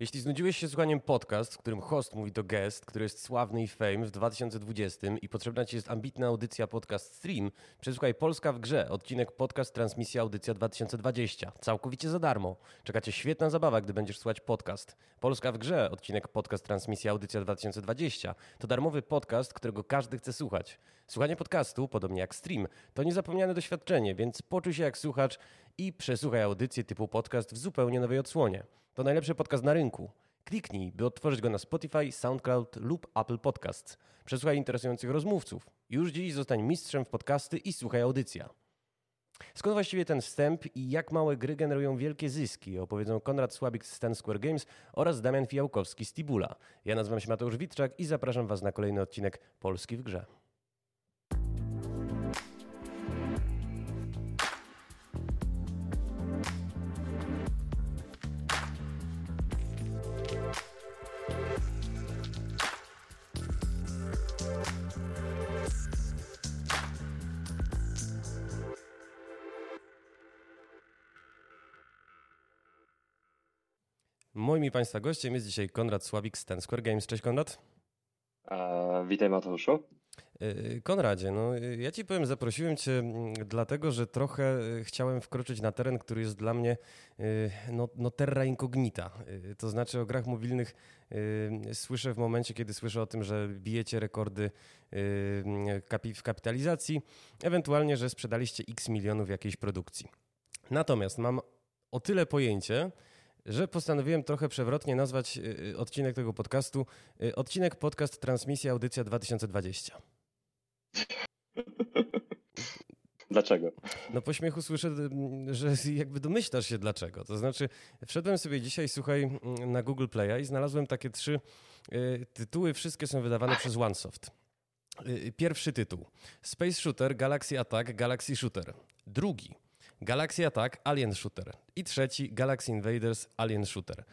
Jeśli znudziłeś się słuchaniem podcast, w którym host mówi do guest, który jest sławny i fame w 2020 i potrzebna ci jest ambitna audycja podcast stream, przesłuchaj Polska w grze, odcinek podcast transmisja audycja 2020. Całkowicie za darmo. Czeka cię świetna zabawa, gdy będziesz słuchać podcast. Polska w grze, odcinek podcast transmisja audycja 2020. To darmowy podcast, którego każdy chce słuchać. Słuchanie podcastu, podobnie jak stream, to niezapomniane doświadczenie, więc poczuj się jak słuchacz i przesłuchaj audycję typu podcast w zupełnie nowej odsłonie. To najlepszy podcast na rynku. Kliknij, by odtworzyć go na Spotify, SoundCloud lub Apple Podcasts. Przesłuchaj interesujących rozmówców. Już dziś zostań mistrzem w podcasty i słuchaj audycja. Skąd właściwie ten wstęp i jak małe gry generują wielkie zyski, opowiedzą Konrad Słabik z Ten Square Games oraz Damian Fijałkowski z Tibula. Ja nazywam się Mateusz Witczak i zapraszam Was na kolejny odcinek Polski w grze. Moim i Państwa gościem jest dzisiaj Konrad Sławik z Ten Square Games. Cześć Konrad. E, witaj Mateuszu. E, Konradzie, no ja ci powiem, zaprosiłem cię dlatego, że trochę e, chciałem wkroczyć na teren, który jest dla mnie no, no terra incognita. To znaczy o grach mobilnych słyszę w momencie, kiedy słyszę o tym, że bijecie rekordy w kapitalizacji, ewentualnie, że sprzedaliście x milionów jakiejś produkcji. Natomiast mam o tyle pojęcie, że postanowiłem trochę przewrotnie nazwać y, y, odcinek tego podcastu y, odcinek podcast Transmisja Audycja 2020. Dlaczego? No po śmiechu słyszę, że jakby domyślasz się dlaczego. To znaczy, wszedłem sobie dzisiaj, słuchaj, na Google Playa i znalazłem takie trzy tytuły. Wszystkie są wydawane przez OneSoft. Pierwszy tytuł. Space Shooter, Galaxy Attack, Galaxy Shooter. Drugi. Galaxy Attack, Alien Shooter. I trzeci, Galaxy Invaders, Alien Shooter.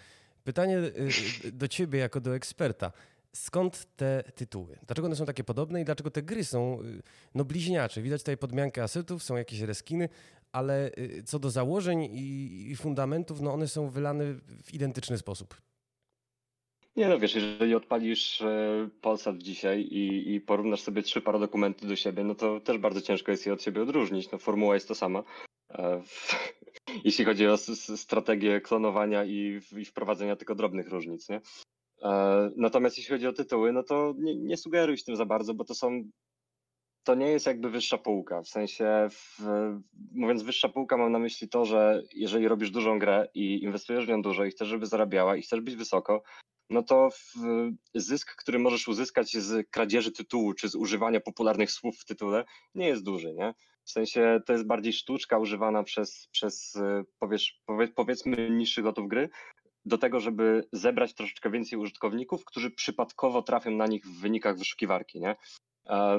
Pytanie y, y, do ciebie jako do eksperta. Skąd te tytuły? Dlaczego one są takie podobne i dlaczego te gry są y, no, bliźniacze? Widać tutaj podmiankę asetów, są jakieś reskiny, ale co do założeń i, fundamentów, no one są wylane w identyczny sposób. Nie no wiesz, jeżeli odpalisz e, Polsat dzisiaj i, i porównasz sobie trzy dokumenty do siebie, no to też bardzo ciężko jest je od siebie odróżnić. No formuła jest to sama. Jeśli chodzi o strategię klonowania i, i wprowadzenia tylko drobnych różnic, nie? E, natomiast jeśli chodzi o tytuły, no to nie, nie sugeruj się tym za bardzo, bo to są to nie jest jakby wyższa półka. W sensie, w, mówiąc wyższa półka, mam na myśli to, że jeżeli robisz dużą grę i inwestujesz w nią dużo i chcesz, żeby zarabiała i chcesz być wysoko, no to zysk, który możesz uzyskać z kradzieży tytułu czy z używania popularnych słów w tytule, nie jest duży, nie? W sensie to jest bardziej sztuczka używana przez, przez powiesz, powie, powiedzmy niższych lotów gry, do tego, żeby zebrać troszeczkę więcej użytkowników, którzy przypadkowo trafią na nich w wynikach wyszukiwarki, nie?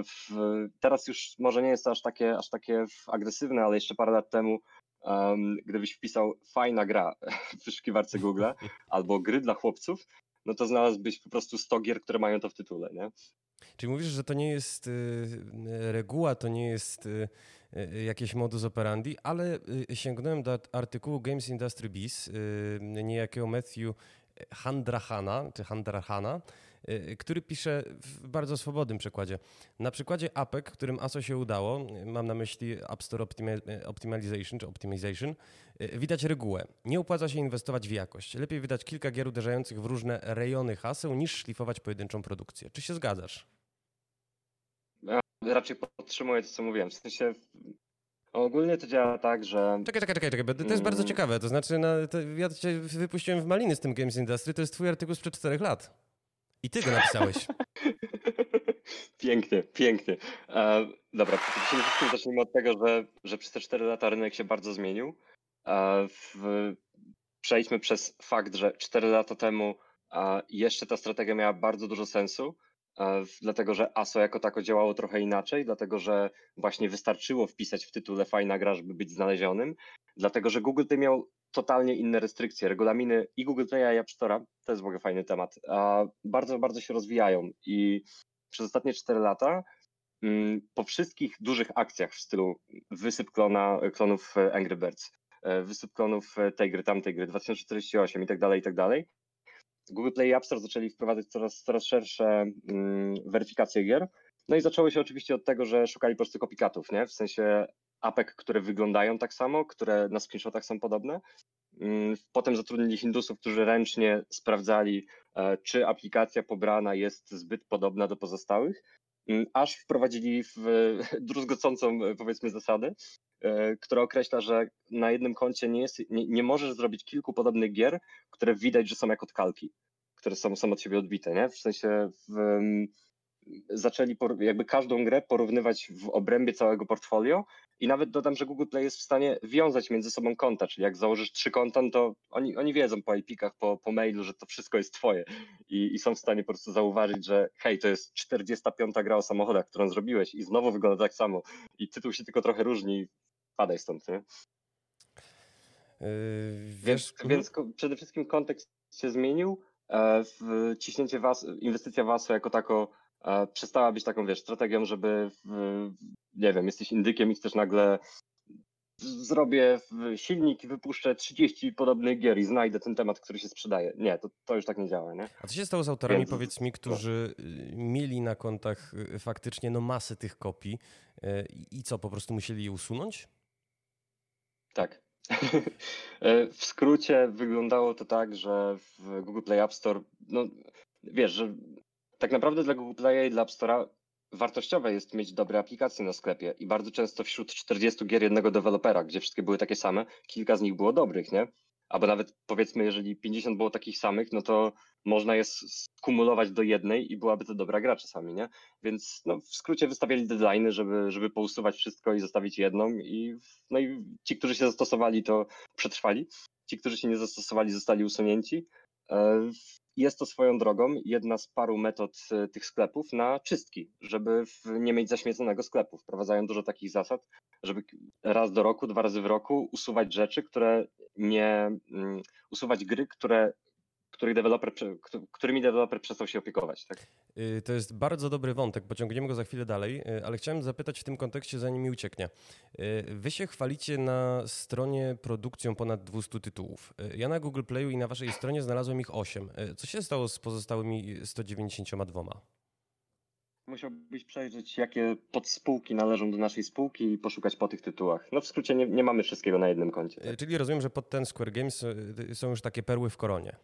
W, teraz już może nie jest to aż takie, aż takie agresywne, ale jeszcze parę lat temu, um, gdybyś wpisał fajna gra w wyszukiwarce Google albo gry dla chłopców, no to znalazłbyś po prostu 100 gier, które mają to w tytule, nie? Czyli mówisz, że to nie jest y, reguła, to nie jest y, y, jakieś modus operandi, ale sięgnąłem do artykułu Games Industry Biz niejakiego Matthew Handrahana, czy Handrahana, który pisze w bardzo swobodnym przekładzie. Na przykładzie APEC, którym ASO się udało, mam na myśli App Store Optimization czy Optimization, y, widać regułę. Nie opłaca się inwestować w jakość. Lepiej wydać kilka gier uderzających w różne rejony haseł, niż szlifować pojedynczą produkcję. Czy się zgadzasz? Ja raczej podtrzymuję to, co mówiłem. W sensie Ogólnie to działa tak, że. Czekaj, czekaj, czekaj, czekaj. to jest mm. bardzo ciekawe. To znaczy, no, to ja cię wypuściłem w maliny z tym Games Industry. To jest twój artykuł sprzed czterech lat. I ty go napisałeś. pięknie, pięknie. E, dobra, przede wszystkim zacznijmy od tego, że, że przez te 4 lata rynek się bardzo zmienił. E, w, przejdźmy przez fakt, że 4 lata temu e, jeszcze ta strategia miała bardzo dużo sensu, e, dlatego że ASO jako tako działało trochę inaczej, dlatego że właśnie wystarczyło wpisać w tytule fajna gra, żeby być znalezionym, dlatego że Google miał totalnie inne restrykcje. Regulaminy i Google Play i App Store'a, to jest w ogóle fajny temat, bardzo, bardzo się rozwijają i przez ostatnie 4 lata mm, po wszystkich dużych akcjach w stylu wysyp klona, klonów Angry Birds, e, wysyp klonów tej gry, tamtej gry, 2048 i tak dalej, i tak dalej, Google Play i App Store zaczęli wprowadzać coraz, coraz szersze mm, weryfikacje gier. No i zaczęło się oczywiście od tego, że szukali po prostu copycatów, nie? W sensie apek, które wyglądają tak samo, które na screenshotach są podobne. Mm, potem zatrudnili Hindusów, którzy ręcznie sprawdzali, e, czy aplikacja pobrana jest zbyt podobna do pozostałych, mm, aż wprowadzili w druzgocącą, powiedzmy, zasadę, e, która określa, że na jednym koncie nie, jest, nie, nie możesz zrobić kilku podobnych gier, które widać, że są jako kalki, które są, są od siebie odbite, nie? W sensie w, zaczęli jakby każdą grę porównywać w obrębie całego portfolio i nawet dodam, że Google Play jest w stanie wiązać między sobą konta, czyli jak założysz trzy konta, no to oni, oni wiedzą po IP-kach, po, po mailu, że to wszystko jest twoje I, i są w stanie po prostu zauważyć, że hej, to jest 45 gra o samochodach, którą zrobiłeś i znowu wygląda tak samo i tytuł się tylko trochę różni, padaj stąd, nie? Yy, wiesz, więc, więc przede wszystkim kontekst się zmienił, e, w ciśnięcie was, inwestycja WASO jako tako przestała być taką, wiesz, strategią, żeby, nie wiem, jesteś indykiem i chcesz nagle zrobię silnik i wypuszczę 30 podobnych gier i znajdę ten temat, który się sprzedaje. Nie, to, to już tak nie działa, nie? A co się stało z autorami, Więc... powiedz mi, którzy no. mieli na kontach y, faktycznie no masę tych kopii y, i co, po prostu musieli je usunąć? Tak. E, w skrócie wyglądało to tak, że w Google Play App Store, no wiesz, że tak naprawdę dla Google Play i dla App Store'a wartościowe jest mieć dobre aplikacje na sklepie i bardzo często wśród 40 gier jednego dewelopera, gdzie wszystkie były takie same, kilka z nich było dobrych, nie? Albo nawet powiedzmy, jeżeli 50 było takich samych, no to można je skumulować do jednej i byłaby to dobra gra czasami, nie? Więc no, w skrócie wystawiali deadlines, żeby, żeby pousuwać wszystko i zostawić jedną i, no i ci, którzy się zastosowali, to przetrwali. Ci, którzy się nie zastosowali, zostali usunięci. Jest to swoją drogą jedna z paru metod e, tych sklepów na czystki, żeby nie mieć zaśmieconego sklepu. Wprowadzają dużo takich zasad, żeby raz do roku, dwa razy w roku usuwać rzeczy, które nie, mm, usuwać gry, które których deweloper, którymi deweloper przestał się opiekować. Tak? Y, to jest bardzo dobry wątek, pociągniemy go za chwilę dalej, y, ale chciałem zapytać w tym kontekście, zanim mi ucieknie. Y, wy się chwalicie na stronie produkcją ponad 200 tytułów. Ja na Google Playu i na waszej stronie znalazłem ich 8. Co się stało z pozostałymi 192? Musiałbyś przejrzeć, jakie podspółki należą do naszej spółki i poszukać po tych tytułach. No w skrócie nie, nie mamy wszystkiego na jednym koncie. Tak? Czyli rozumiem, że pod ten Square Games są już takie perły w koronie.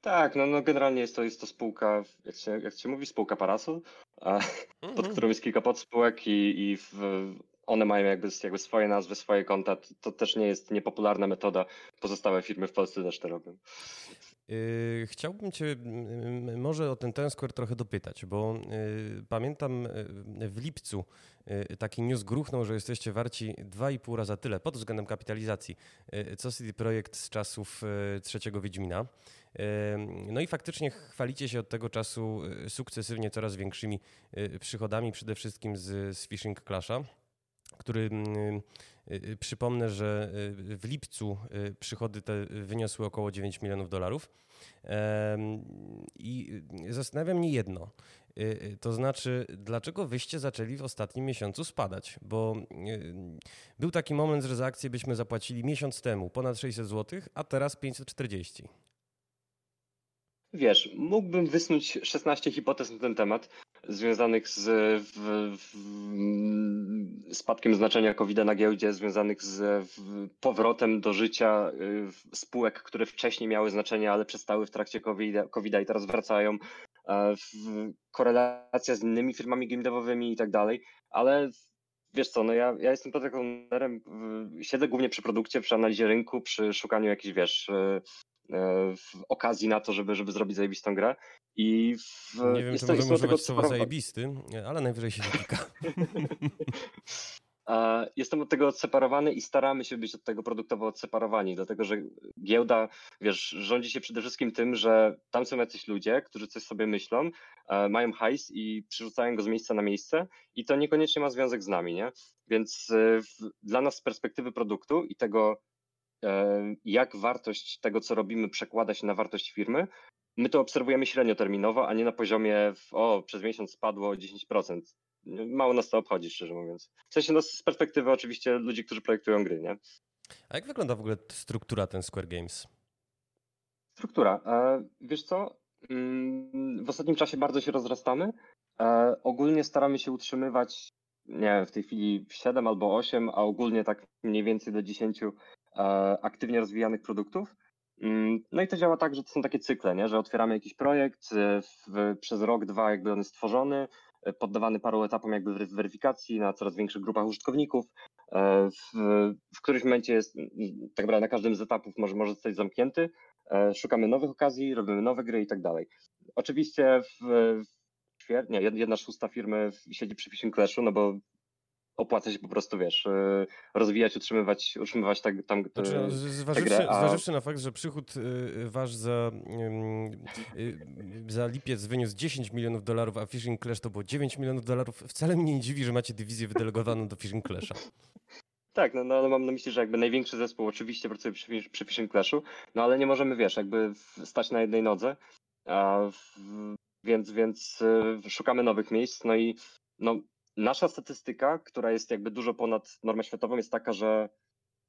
Tak, no, no generalnie jest to, jest to spółka, jak się, jak się mówi, spółka Parasol, a, pod mhm. którą jest kilka podspółek i, i w, one mają jakby, jakby swoje nazwy, swoje konta. To, to, też nie jest niepopularna metoda. Pozostałe firmy w Polsce też to robią. Yy, chciałbym Cię może o ten Ten Square trochę dopytać, bo yy, pamiętam yy, w lipcu taki news gruchnął, że jesteście warci 2,5 raza tyle pod względem kapitalizacji co CD Projekt z czasów trzeciego Wiedźmina. No i faktycznie chwalicie się od tego czasu sukcesywnie coraz większymi przychodami, przede wszystkim z, z Fishing Clasha który przypomnę, że w lipcu przychody te wyniosły około 9 milionów dolarów. I zastanawia mnie jedno. To znaczy, dlaczego wyście zaczęli w ostatnim miesiącu spadać? Bo był taki moment, że za akcję byśmy zapłacili miesiąc temu ponad 600 zł, a teraz 540. Wiesz, mógłbym wysnuć 16 hipotez na ten temat, związanych z w, w, spadkiem znaczenia covid na giełdzie, związanych z powrotem do życia y, spółek, które wcześniej miały znaczenie, ale przestały w trakcie covid i teraz wracają, korelacja z innymi firmami gamedevowymi i tak dalej, ale wiesz co, no ja, ja jestem protokolerem, siedzę głównie przy produkcie, przy analizie rynku, przy szukaniu jakichś, wiesz, y, E, w okazji na to, żeby, żeby zrobić zajebistą grę. I w, nie wiem, czy możemy używać słowa zajebisty, ale najwyżej się dotyka. Jestem od tego odseparowany i staramy się być od tego produktowo odseparowani, dlatego że giełda, wiesz, rządzi się przede wszystkim tym, że tam są jacyś ludzie, którzy coś sobie myślą, e, mają hajs i przerzucają go z miejsca na miejsce i to niekoniecznie ma związek z nami, nie? Więc e, dla nas z perspektywy produktu i tego, jak wartość tego, co robimy, przekłada się na wartość firmy. My to obserwujemy średnioterminowo, a nie na poziomie, w, o, przez miesiąc spadło 10%. Mało nas to obchodzi, szczerze mówiąc. W sensie no, z perspektywy oczywiście ludzi, którzy projektują gry, nie? A jak wygląda w ogóle struktura ten Square Games? Struktura. Wiesz co? Mm, w ostatnim czasie bardzo się rozrastamy. Ogólnie staramy się utrzymywać, nie wiem, w tej chwili 7 albo 8, a ogólnie tak mniej więcej do 10 aktywnie rozwijanych produktów. Mm, no i to działa tak, że to są takie cykle, nie? że otwieramy jakiś projekt, e, w, przez rok, dwa jakby on jest stworzony, e, poddawany paru etapom jakby weryfikacji na coraz większych grupach użytkowników. E, w, w którymś momencie jest, tak naprawdę na każdym z etapów może, może zostać zamknięty, szukamy nowych okazji, robimy nowe gry i tak dalej. Oczywiście w, w nie, jedna szósta firmy siedzi przy Fishing Clashu, no bo opłaca się po prostu, wiesz, y, rozwijać, utrzymywać, utrzymywać tak, tam znaczy, no, zważywszy, grę, a... zważywszy na fakt, że przychód y, wasz za, y, za lipiec wyniósł 10 milionów dolarów, a Fishing Clash to było 9 milionów dolarów, wcale mnie nie dziwi, że macie dywizję wydelegowaną do Fishing Clasha. Tak, no, no ale mam na myśli, że jakby największy zespół oczywiście pracuje przy, przy Fishing Clashu, no ale nie możemy, wiesz, jakby stać na jednej nodze, w, więc, więc szukamy nowych miejsc, no i no, Nasza statystyka, która jest jakby dużo ponad normę światową, jest taka, że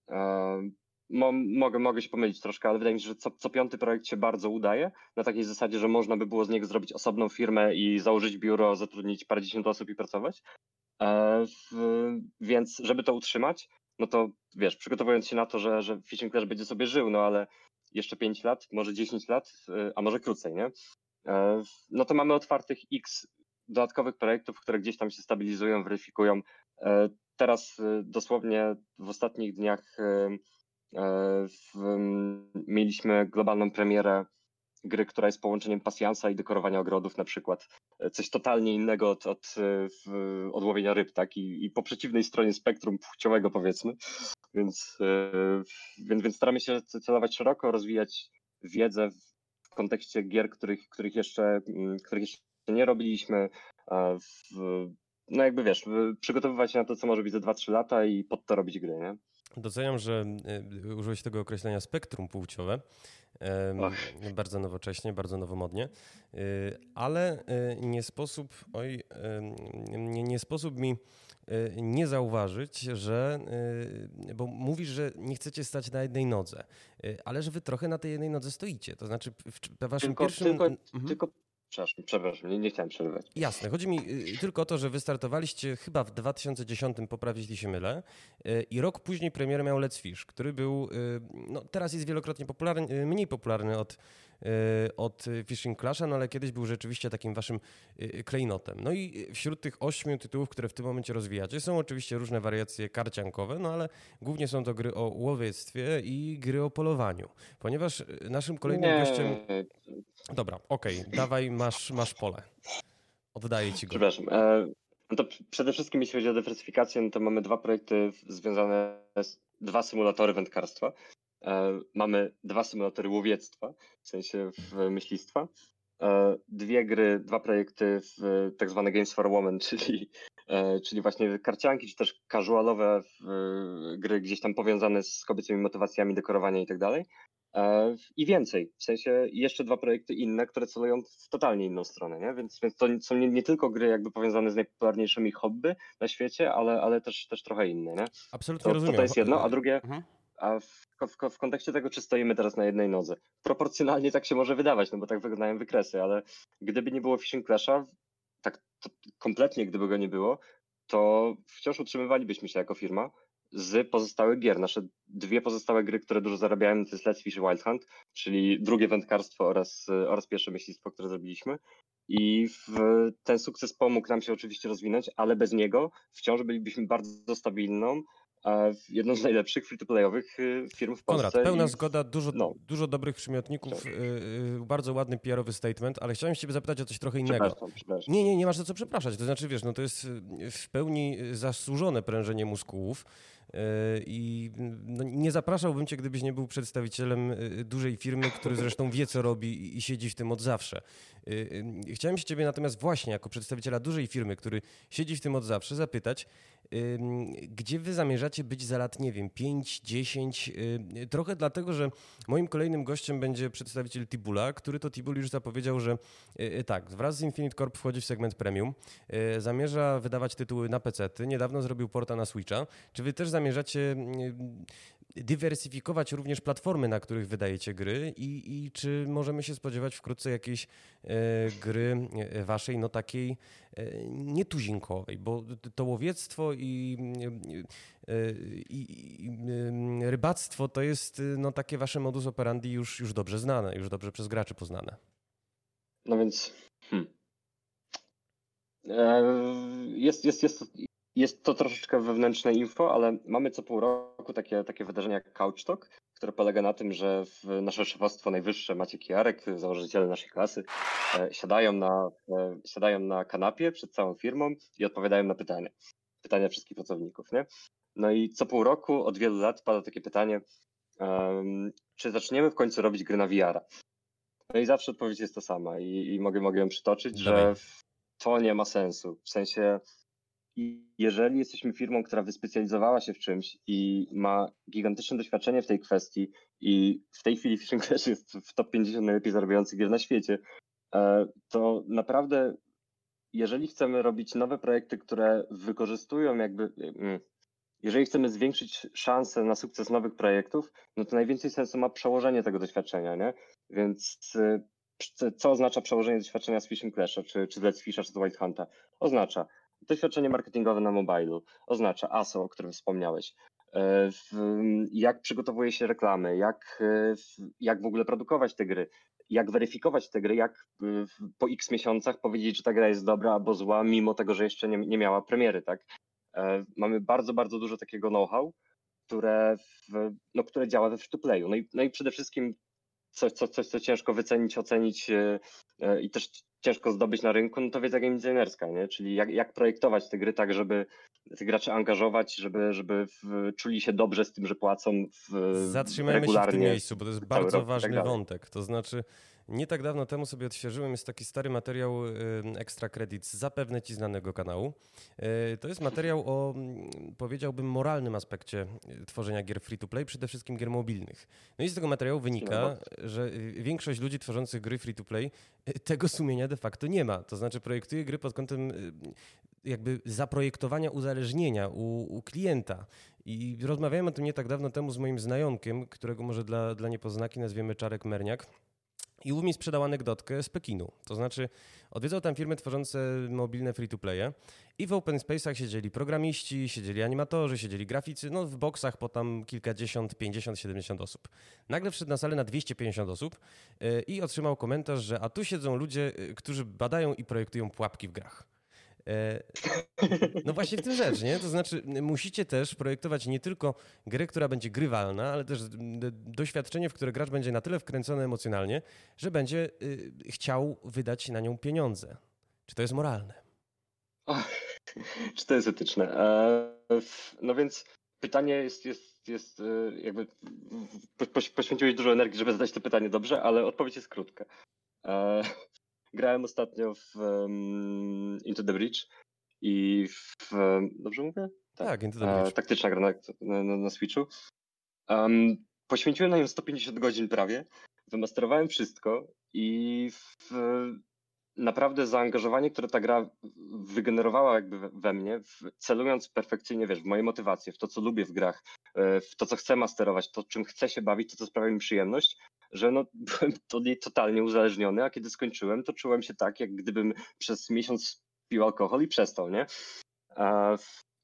e, mo, mogę, mogę się pomylić troszkę, ale wydaje mi się, że co, co, piąty projekt się bardzo udaje. Na takiej zasadzie, że można by było z niego zrobić osobną firmę i założyć biuro, zatrudnić parędziesiąt osób i pracować. E, w, więc, żeby to utrzymać, no to wiesz, przygotowując się na to, że, że Fishing Clash będzie sobie żył, no ale jeszcze 5 lat, może 10 lat, e, a może krócej, nie? E, no to mamy otwartych x dodatkowych projektów, które gdzieś tam się stabilizują, weryfikują. E, teraz e, dosłownie w ostatnich dniach e, mieliśmy globalną premierę gry, która jest połączeniem pasjansa i dekorowania ogrodów na przykład. Coś totalnie innego od, od, od łowienia ryb, tak? I, I, po przeciwnej stronie spektrum płciowego powiedzmy. Więc, więc, więc staramy się celować szeroko, rozwijać wiedzę w kontekście gier, których, których, jeszcze, których jeszcze nie robiliśmy. W, no jakby wiesz, przygotowywać się na to, co może być za 2-3 lata i pod to robić gry, nie? Doceniam, że y, użyłeś tego określenia spektrum płciowe. Ach. Bardzo nowocześnie, bardzo nowomodnie, y, ale y, nie sposób, oj, nie, nie sposób mi nie zauważyć, że, bo mówisz, że nie chcecie stać na jednej nodze, ale że wy trochę na tej jednej nodze stoicie. To znaczy w waszym tylko, pierwszym... Tylko, mhm. tylko Przepraszam, przepraszam nie, nie chciałem przerywać. Jasne, chodzi mi y, tylko o to, że wystartowaliście chyba w 2010, poprawić jeśli się mylę, y, i rok później premierę miał Let's Fish, który był, y, no teraz jest wielokrotnie popularny, mniej popularny od od Fishing Clasha, no ale kiedyś był rzeczywiście takim waszym y, klejnotem. No i wśród tych ośmiu tytułów, które w tym momencie rozwijacie, są oczywiście różne wariacje karciankowe, no ale głównie są to gry o łowiectwie i gry o polowaniu. Ponieważ naszym kolejnym Nie. gościem... Dobra, okej, okay, dawaj, masz, masz pole. Oddaję ci go. Przepraszam. E, no to przede wszystkim jeśli chodzi o dywersyfikację, no to mamy dwa projekty związane z dwa symulatory wędkarstwa. E, mamy dwa symulatory łowiectwa, w sensie w myślistwa, e, dwie gry, dwa projekty w tak zwane Games for Women, czyli, e, czyli właśnie karcianki, czy też casualowe gry gdzieś tam powiązane z kobiecymi motywacjami, dekorowania i tak dalej. I więcej, w sensie jeszcze dwa projekty inne, które celują w totalnie inną stronę, nie? Więc, więc to są nie, nie, tylko gry jakby powiązane z najpopularniejszymi hobby na świecie, ale, ale też, też trochę inne, nie? Absolutnie to, rozumiem. To, to jest jedno, a drugie, mhm. A w w, w, kontekście tego, czy stoimy teraz na jednej nodze. Proporcjonalnie tak się może wydawać, no bo tak wyglądają wykresy, ale gdyby nie było Fishing Clasha, tak kompletnie gdyby go nie było, to wciąż utrzymywalibyśmy się jako firma z pozostałych gier. Nasze dwie pozostałe gry, które dużo zarabiają, to jest Let's Fish i Wild Hunt, czyli drugie wędkarstwo oraz, oraz pierwsze myślistwo, które zrobiliśmy. I w, ten sukces pomógł nam się oczywiście rozwinąć, ale bez niego wciąż bylibyśmy bardzo stabilną, jedną z najlepszych free-to-playowych y, firm w Polsce. Konrad, pełna i... zgoda, dużo, no. dużo dobrych przymiotników, tak. yy, bardzo ładny PR-owy statement, ale chciałem ciebie zapytać o coś trochę innego. Przepraszam, przepraszam. Nie, nie, nie masz za co przepraszać. To znaczy, wiesz, no to jest w pełni zasłużone prężenie muskułów. I no, nie zapraszałbym cię, gdybyś nie był przedstawicielem dużej firmy, który zresztą wie, co robi i siedzi w tym od zawsze. Chciałem się ciebie natomiast właśnie jako przedstawiciela dużej firmy, który siedzi w tym od zawsze, zapytać, gdzie wy zamierzacie być za lat, nie wiem, 5, 10? Trochę dlatego, że moim kolejnym gościem będzie przedstawiciel Tibula, który to Tibul już zapowiedział, że y, y, tak, wraz z Infinite Corp wchodzi w segment premium, y, zamierza wydawać tytuły na PC. -ty. Niedawno zrobił porta na Switcha. Czy wy też zamierzacie dywersyfikować również platformy, na których wydajecie gry i, i czy możemy się spodziewać wkrótce jakiejś e, gry e, waszej, no takiej e, nietuzinkowej, bo to łowiectwo i, e, i, i, rybactwo to jest no takie wasze modus operandi już, już dobrze znane, już dobrze przez graczy poznane. No więc hmm. jest, jest, jest, jest to troszeczkę wewnętrzne info, ale mamy co pół roku takie, takie wydarzenie jak Couch Talk, które polega na tym, że nasze szefostwo najwyższe, Maciek Kijarek, założyciele naszej klasy, e, siadają na, e, siadają na kanapie przed całą firmą i odpowiadają na pytania. Pytania wszystkich pracowników, nie? No i co pół roku, od wielu lat pada takie pytanie, um, czy zaczniemy w końcu robić gry na VR-a? No i zawsze odpowiedź jest ta sama i, i mogę, mogę ją przytoczyć, Dawaj. że to nie ma sensu. W sensie jeżeli jesteśmy firmą, która wyspecjalizowała się w czymś i ma gigantyczne doświadczenie w tej kwestii i w tej chwili Fishing Clash jest w top 50 najlepiej zarabiających gier na świecie, e, to naprawdę jeżeli chcemy robić nowe projekty, które wykorzystują jakby, mm, jeżeli chcemy zwiększyć szanse na sukces nowych projektów, no to najwięcej sensu ma przełożenie tego doświadczenia, nie? Więc e, co oznacza przełożenie doświadczenia z Fishing Clasha, czy, czy Let's Fisha, czy z White Hunta? Oznacza Doświadczenie marketingowe na mobilu oznacza ASO, o którym wspomniałeś. E, jak przygotowuje się reklamy, jak, e, jak w ogóle produkować te gry, jak weryfikować te gry, jak e, po x miesiącach powiedzieć, że ta gra jest dobra albo zła, mimo tego, że jeszcze nie, nie miała premiery, tak? Mamy bardzo, bardzo dużo takiego know-how, które, w, no, które działa we free-to-playu. No i, no i przede wszystkim coś, coś, coś, co ciężko wycenić, ocenić i też ciężko zdobyć na rynku, no to wiedza game designerska, nie? czyli jak, jak projektować te gry tak, żeby tych graczy angażować, żeby, żeby w, czuli się dobrze z tym, że płacą w, Zatrzymajmy się w tym miejscu, bo to jest bardzo tak ważny tak wątek. To znaczy, nie tak dawno temu sobie odświeżyłem, jest taki stary materiał y, Extra Credits, zapewne ci znanego kanału. Y, to jest materiał o, mm, powiedziałbym, moralnym aspekcie y, tworzenia gier free-to-play, przede wszystkim gier mobilnych. No i z tego materiału wynika, że większość ludzi tworzących gry free-to-play tego sumienia de facto nie ma. To znaczy projektuje gry pod kątem jakby zaprojektowania uzależnienia u, u klienta. I rozmawiałem o tym nie tak dawno temu z moim znajomkiem, którego może dla, dla niepoznaki nazwiemy Czarek Merniak. I ów mi sprzedał anegdotkę z Pekinu. To znaczy, odwiedzał tam firmy tworzące mobilne free-to-playe i w open space'ach siedzieli programiści, siedzieli animatorzy, siedzieli graficy, no w boksach po tam kilkadziesiąt, pięćdziesiąt, siedemdziesiąt osób. Nagle wszedł na salę na 250 osób yy, i otrzymał komentarz, że a tu siedzą ludzie, yy, którzy badają i projektują pułapki w grach. E, no właśnie w tym rzecz, nie? To znaczy musicie też projektować nie tylko grę, która będzie grywalna, ale też doświadczenie, w które gracz będzie na tyle wkręcony emocjonalnie, że będzie y, chciał wydać na nią pieniądze. Czy to jest moralne? czy to jest etyczne? E, no więc pytanie jest, jest, jest e, jakby poświęciłeś dużo energii, żeby zadać to pytanie dobrze, ale odpowiedź jest krótka. Grałem ostatnio w um, Into the Bridge i w. Dobrze mówię? Tak, tak Into the Bridge. E, taktyczna gra na, na, na Switchu. Um, poświęciłem na nią 150 godzin prawie. Wymasterowałem wszystko i w, naprawdę zaangażowanie, które ta gra wygenerowała jakby we mnie, celując perfekcyjnie, wiesz, w moje motywacje, w to, co lubię w grach, e, w to, co chcę masterować, to, czym chcę się bawić, to, co sprawia mi przyjemność, że no, byłem od niej totalnie uzależniony, a kiedy skończyłem, to czułem się tak, jak gdybym przez miesiąc pił alkohol i przestał, nie?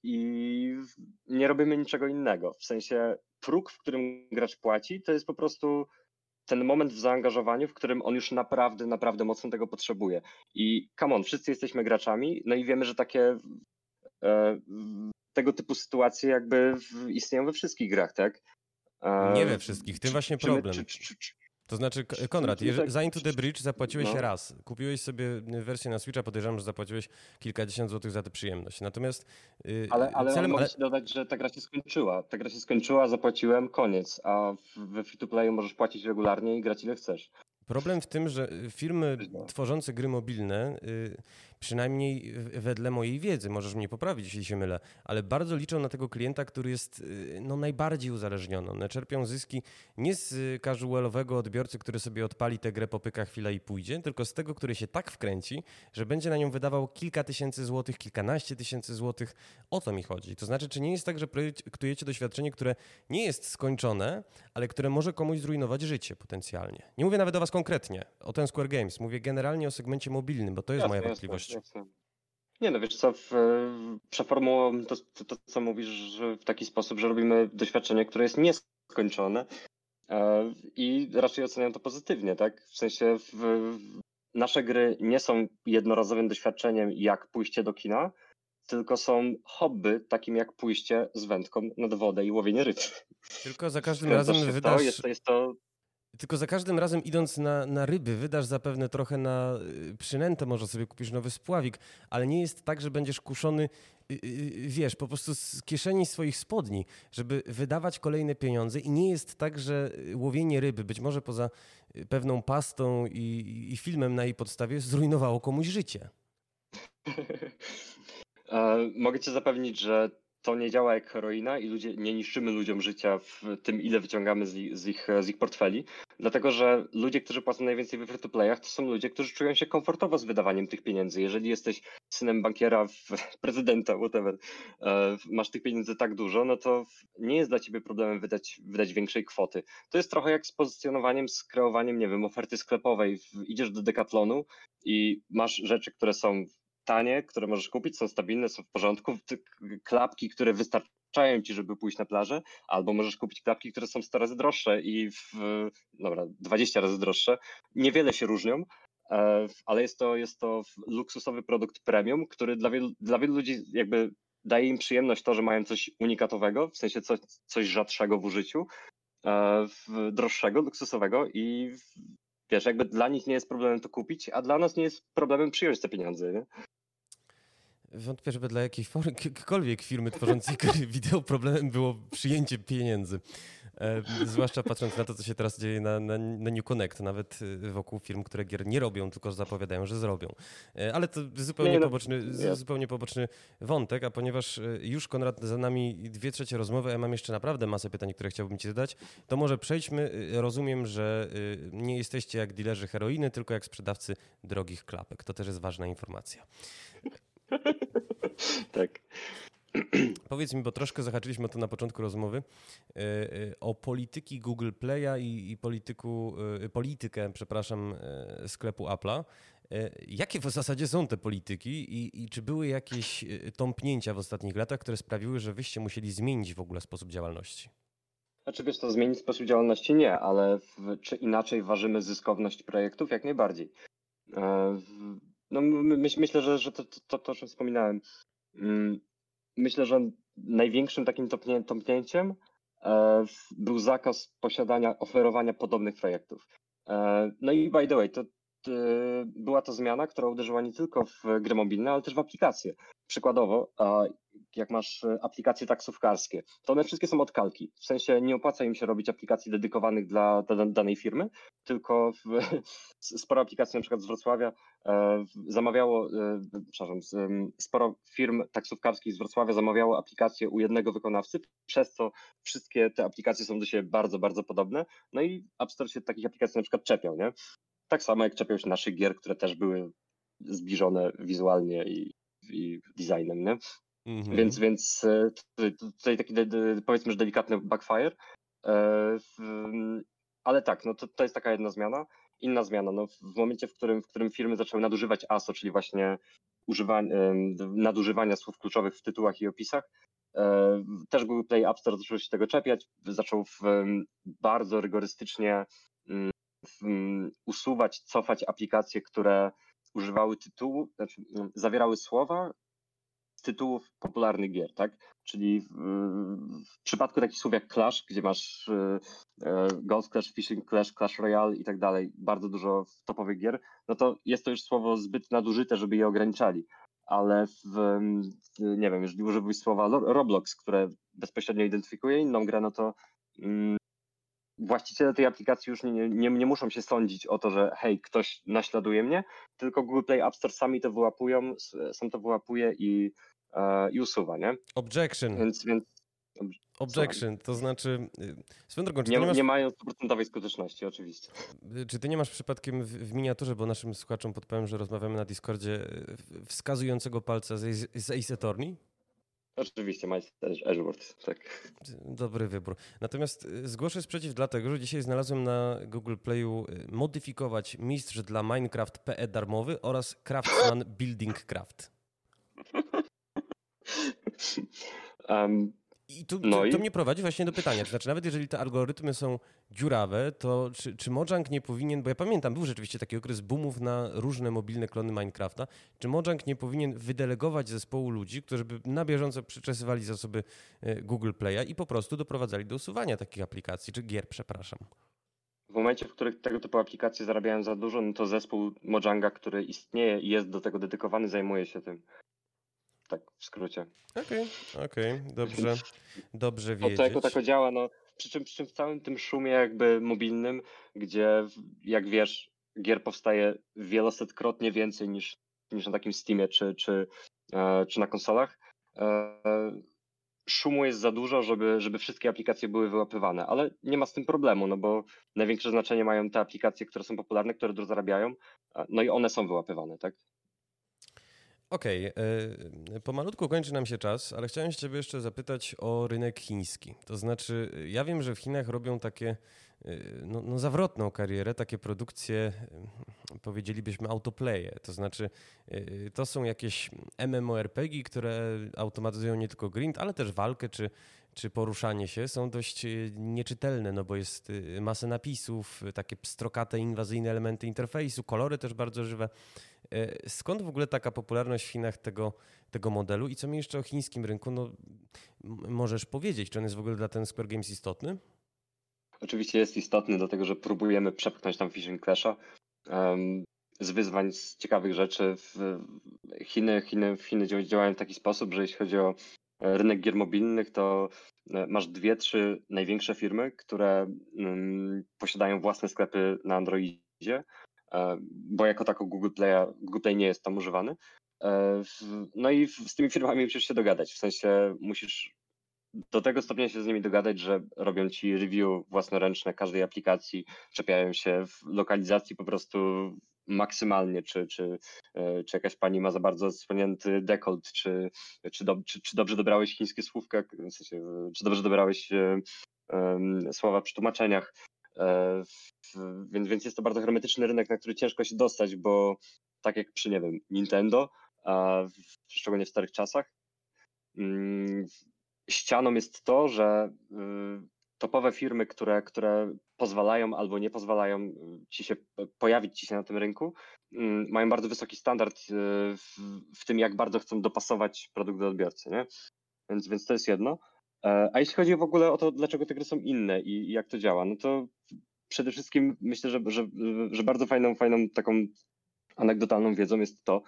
I nie robimy niczego innego. W sensie próg, w którym gracz płaci, to jest po prostu ten moment w zaangażowaniu, w którym on już naprawdę, naprawdę mocno tego potrzebuje. I come on, wszyscy jesteśmy graczami, no i wiemy, że takie e, tego typu sytuacje jakby istnieją we wszystkich grach, tak? Nie we wszystkich, tym właśnie problem. To znaczy, Konrad, tak za Into the Bridge zapłaciłeś no. raz. Kupiłeś sobie wersję na Switcha, podejrzewam, że zapłaciłeś kilkadziesiąt złotych za tę przyjemność. Natomiast yy, ale, ale celem... Ale dodać, że ta gra się skończyła. Ta gra się skończyła, zapłaciłem, koniec. A we free to playu możesz płacić regularnie i grać ile chcesz. Problem w tym, że firmy tworzące gry mobilne przynajmniej wedle mojej wiedzy, możesz mnie poprawić, jeśli się mylę, ale bardzo liczą na tego klienta, który jest y, no, najbardziej uzależniony. One czerpią zyski nie z casualowego odbiorcy, który sobie odpali tę grę, popyka chwilę i pójdzie, tylko z tego, który się tak wkręci, że będzie na nią wydawał kilka tysięcy złotych, kilkanaście tysięcy złotych. O to mi chodzi. To znaczy, czy nie jest tak, że projektujecie doświadczenie, które nie jest skończone, ale które może komuś zrujnować życie potencjalnie? Nie mówię nawet o was konkretnie, o ten Square Games. Mówię generalnie o segmencie mobilnym, bo to jest jasne, moja wątpliwość. Nie no, wiesz co, w, przeformułowałem to, to, to, co mówisz że w taki sposób, że robimy doświadczenie, które jest nieskończone e, i raczej oceniam to pozytywnie, tak? W sensie w, nasze gry nie są jednorazowym doświadczeniem jak pójście do kina, tylko są hobby, takim jak pójście z wędką nad wodę i łowienie ryb. Tylko za każdym razem wydasz... To, jest, to, jest to tylko za każdym razem idąc na, na ryby, wydasz zapewne trochę na y, przynętę, może sobie kupisz nowy spławik, ale nie jest tak, że będziesz kuszony, y, y, wiesz, po prostu z kieszeni swoich spodni, żeby wydawać kolejne pieniądze i nie jest tak, że łowienie ryby, być może poza pewną pastą i, i filmem na jej podstawie, zrujnowało komuś życie. E, mogę cię zapewnić, że to nie działa jak heroina i ludzie, nie niszczymy ludziom życia w tym, ile wyciągamy z ich, z ich, z ich portfeli. Dlatego, że ludzie, którzy płacą najwięcej w free-to-playach, to są ludzie, którzy czują się komfortowo z wydawaniem tych pieniędzy. Jeżeli jesteś synem bankiera, prezydenta, whatever, e, masz tych pieniędzy tak dużo, no to nie jest dla ciebie problemem wydać, wydać większej kwoty. To jest trochę jak z pozycjonowaniem, z kreowaniem, nie wiem, oferty sklepowej. Idziesz do Decathlonu i masz rzeczy, które są tanie, które możesz kupić, są stabilne, są w porządku, klapki, które wystarczają ci, żeby pójść na plażę, albo możesz kupić klapki, które są 100 razy droższe i w, dobra, 20 razy droższe. Niewiele się różnią, e, ale jest to, jest to luksusowy produkt premium, który dla wielu, dla wielu ludzi jakby daje im przyjemność to, że mają coś unikatowego, w sensie coś, coś rzadszego w użyciu, e, droższego, luksusowego i wiesz, jakby dla nich nie jest problemem to kupić, a dla nas nie jest problemem przyjąć te pieniądze. Nie? Wątpię, żeby dla jakiejkolwiek firmy tworzącej gry wideo problemem było przyjęcie pieniędzy. E, zwłaszcza patrząc na to, co się teraz dzieje na, na, na, New Connect, nawet y, wokół firm, które gier nie robią, tylko zapowiadają, że zrobią. E, ale to zupełnie, no, poboczny, zupełnie poboczny wątek, a ponieważ już Konrad za nami dwie trzecie rozmowy, a ja mam jeszcze naprawdę masę pytań, które chciałbym ci zadać, to może przejdźmy. Rozumiem, że nie jesteście jak dilerzy heroiny, tylko jak sprzedawcy drogich klapek. To też jest ważna informacja. tak. Powiedz mi, bo troszkę zahaczyliśmy o to na początku rozmowy, e, e, o polityki Google Play'a i, i polityku, e, politykę, przepraszam, sklepu Apple'a. Jakie w zasadzie są te polityki i, i, czy były jakieś tąpnięcia w ostatnich latach, które sprawiły, że wyście musieli zmienić w ogóle sposób działalności? Znaczy wiesz, to zmienić sposób działalności nie, ale w, czy inaczej ważymy zyskowność projektów? Jak najbardziej. No, my, myślę, że, że to, to, to, to, o czym wspominałem, mm, myślę, że największym takim topnięciem e, był zakaz posiadania, oferowania podobnych projektów. E, no i by the way, to, była to zmiana, która uderzyła nie tylko w gry mobilne, ale też w aplikacje. Przykładowo, jak masz e, aplikacje taksówkarskie, to one wszystkie są odkalki. W sensie nie opłaca im się robić aplikacji dedykowanych dla, danej firmy, tylko w, sporo aplikacji na przykład z Wrocławia e, zamawiało, e, przepraszam, sporo firm taksówkarskich z Wrocławia zamawiało aplikacje u jednego wykonawcy, przez co wszystkie te aplikacje są do siebie bardzo, bardzo podobne. No i App Store się takich aplikacji na przykład czepiał, nie? Tak samo jak czepiał się naszych gier, które też były zbliżone wizualnie i, i designem, nie? Mhm. Więc, więc e, tutaj taki powiedzmy, że delikatny backfire. E, ale tak, no to, to jest taka jedna zmiana. Inna zmiana, no w momencie, w którym, w którym firmy zaczęły nadużywać ASO, czyli właśnie nadużywania słów kluczowych w tytułach i opisach, e, też Google Play App Store zaczął się tego czepiać, zaczął bardzo rygorystycznie mm, usuwać, cofać aplikacje, które używały tytułu, znaczy zawierały słowa, tytułów popularnych gier, tak? Czyli w, w, przypadku takich słów jak Clash, gdzie masz e, e, Golf Clash, Fishing Clash, Clash Royale i tak dalej, bardzo dużo topowych gier, no to jest to już słowo zbyt nadużyte, żeby je ograniczali. Ale w, nie wiem, jeżeli użyłbyś słowa Roblox, które bezpośrednio identyfikuje inną grę, no to mm, właściciele tej aplikacji już nie, nie, nie muszą się sądzić o to, że hej, ktoś naśladuje mnie, tylko Google Play App Store sami to wyłapują, sam to wyłapuje i, i usuwa, nie? Objection. Więc, więc Objection, to znaczy. Y, swoją drogą, czy nie, nie, masz, nie mają stuprocentowej skuteczności, oczywiście. Y, czy ty nie masz przypadkiem w, w, miniaturze, bo naszym słuchaczom podpowiem, że rozmawiamy na Discordzie, wskazującego palca z, z Ace Attorney? Oczywiście, Majster Edgeworth, tak. Dobry wybór. Natomiast zgłoszę sprzeciw dlatego, że dzisiaj znalazłem na Google Playu modyfikować mistrz dla Minecraft PE darmowy oraz Craftsman Building Craft. Um, i tu, no to, to mnie prowadzi właśnie do pytania, to znaczy nawet jeżeli te algorytmy są dziurawe, to czy, czy Mojang nie powinien, bo ja pamiętam, był rzeczywiście taki okres boomów na różne mobilne klony Minecrafta, czy Mojang nie powinien wydelegować zespołu ludzi, którzy by na bieżąco przyczesywali zasoby e, Google Play'a i po prostu doprowadzali do usuwania takich aplikacji, czy gier, przepraszam. W momencie, w którym tego typu aplikacje zarabiają za dużo, no to zespół Mojanga, który istnieje i jest do tego dedykowany, zajmuje się tym. Tak w skrócie. Okej, okay, okej, okay, dobrze, dobrze wiedzieć. To jako tako działa, no. Przy czym, przy czym w całym tym szumie jakby mobilnym, gdzie jak wiesz, gier powstaje wielosetkrotnie więcej niż, niż na takim Steamie czy, czy, e, czy na konsolach, e, szumu jest za dużo, żeby, żeby wszystkie aplikacje były wyłapywane, ale nie ma z tym problemu, no bo największe znaczenie mają te aplikacje, które są popularne, które dużo zarabiają, no i one są wyłapywane, tak? Okej, okay. pomalutku kończy nam się czas, ale chciałem się ciebie jeszcze zapytać o rynek chiński. To znaczy, ja wiem, że w Chinach robią takie y, no, no zawrotną karierę, takie produkcje, y, powiedzielibyśmy autoplaye. To znaczy, to są jakieś MMORPG, które automatyzują nie tylko grind, ale też walkę czy, czy poruszanie się. Są dość nieczytelne, no bo jest masę napisów, takie pstrokate, inwazyjne elementy interfejsu, kolory też bardzo żywe. E, skąd w ogóle taka popularność w Chinach tego, tego modelu i co mi jeszcze o chińskim rynku no, możesz powiedzieć? Czy on jest w ogóle dla ten Square Games istotny? Oczywiście jest istotny, dlatego że próbujemy przepchnąć tam Fishing Clasha. Um, z wyzwań, z ciekawych rzeczy. W Chiny, Chiny, Chiny działają w taki sposób, że jeśli chodzi o e, rynek gier mobilnych, to e, masz dwie, trzy największe firmy, które um, posiadają własne sklepy na Androidzie bo jako tako Google Play, Google Play nie jest tam używany. E, no i z tymi firmami musisz się dogadać, w sensie musisz do tego stopnia się z nimi dogadać, że robią ci review własnoręczne każdej aplikacji, czepiają się w lokalizacji po prostu maksymalnie, czy, czy, e, czy jakaś pani ma za bardzo odsłonięty dekolt, czy, czy, czy, czy dobrze dobrałeś chińskie słówka, w sensie, czy dobrze dobrałeś um, słowa przy tłumaczeniach. E, więc, więc jest to bardzo hermetyczny rynek, na który ciężko się dostać, bo tak jak przy, nie wiem, Nintendo, a szczególnie w starych czasach, mm, ścianą jest to, że y, topowe firmy, które, które pozwalają albo nie pozwalają y, ci się pojawić ci się na tym rynku, mm, mają bardzo wysoki standard y, w, w tym, jak bardzo chcą dopasować produkt do odbiorcy. Nie? Więc, więc to jest jedno. E, a jeśli chodzi w ogóle o to, dlaczego te gry są inne i, jak to działa, no to przede wszystkim myślę, że, że, że bardzo fajną, fajną taką anegdotalną wiedzą jest to,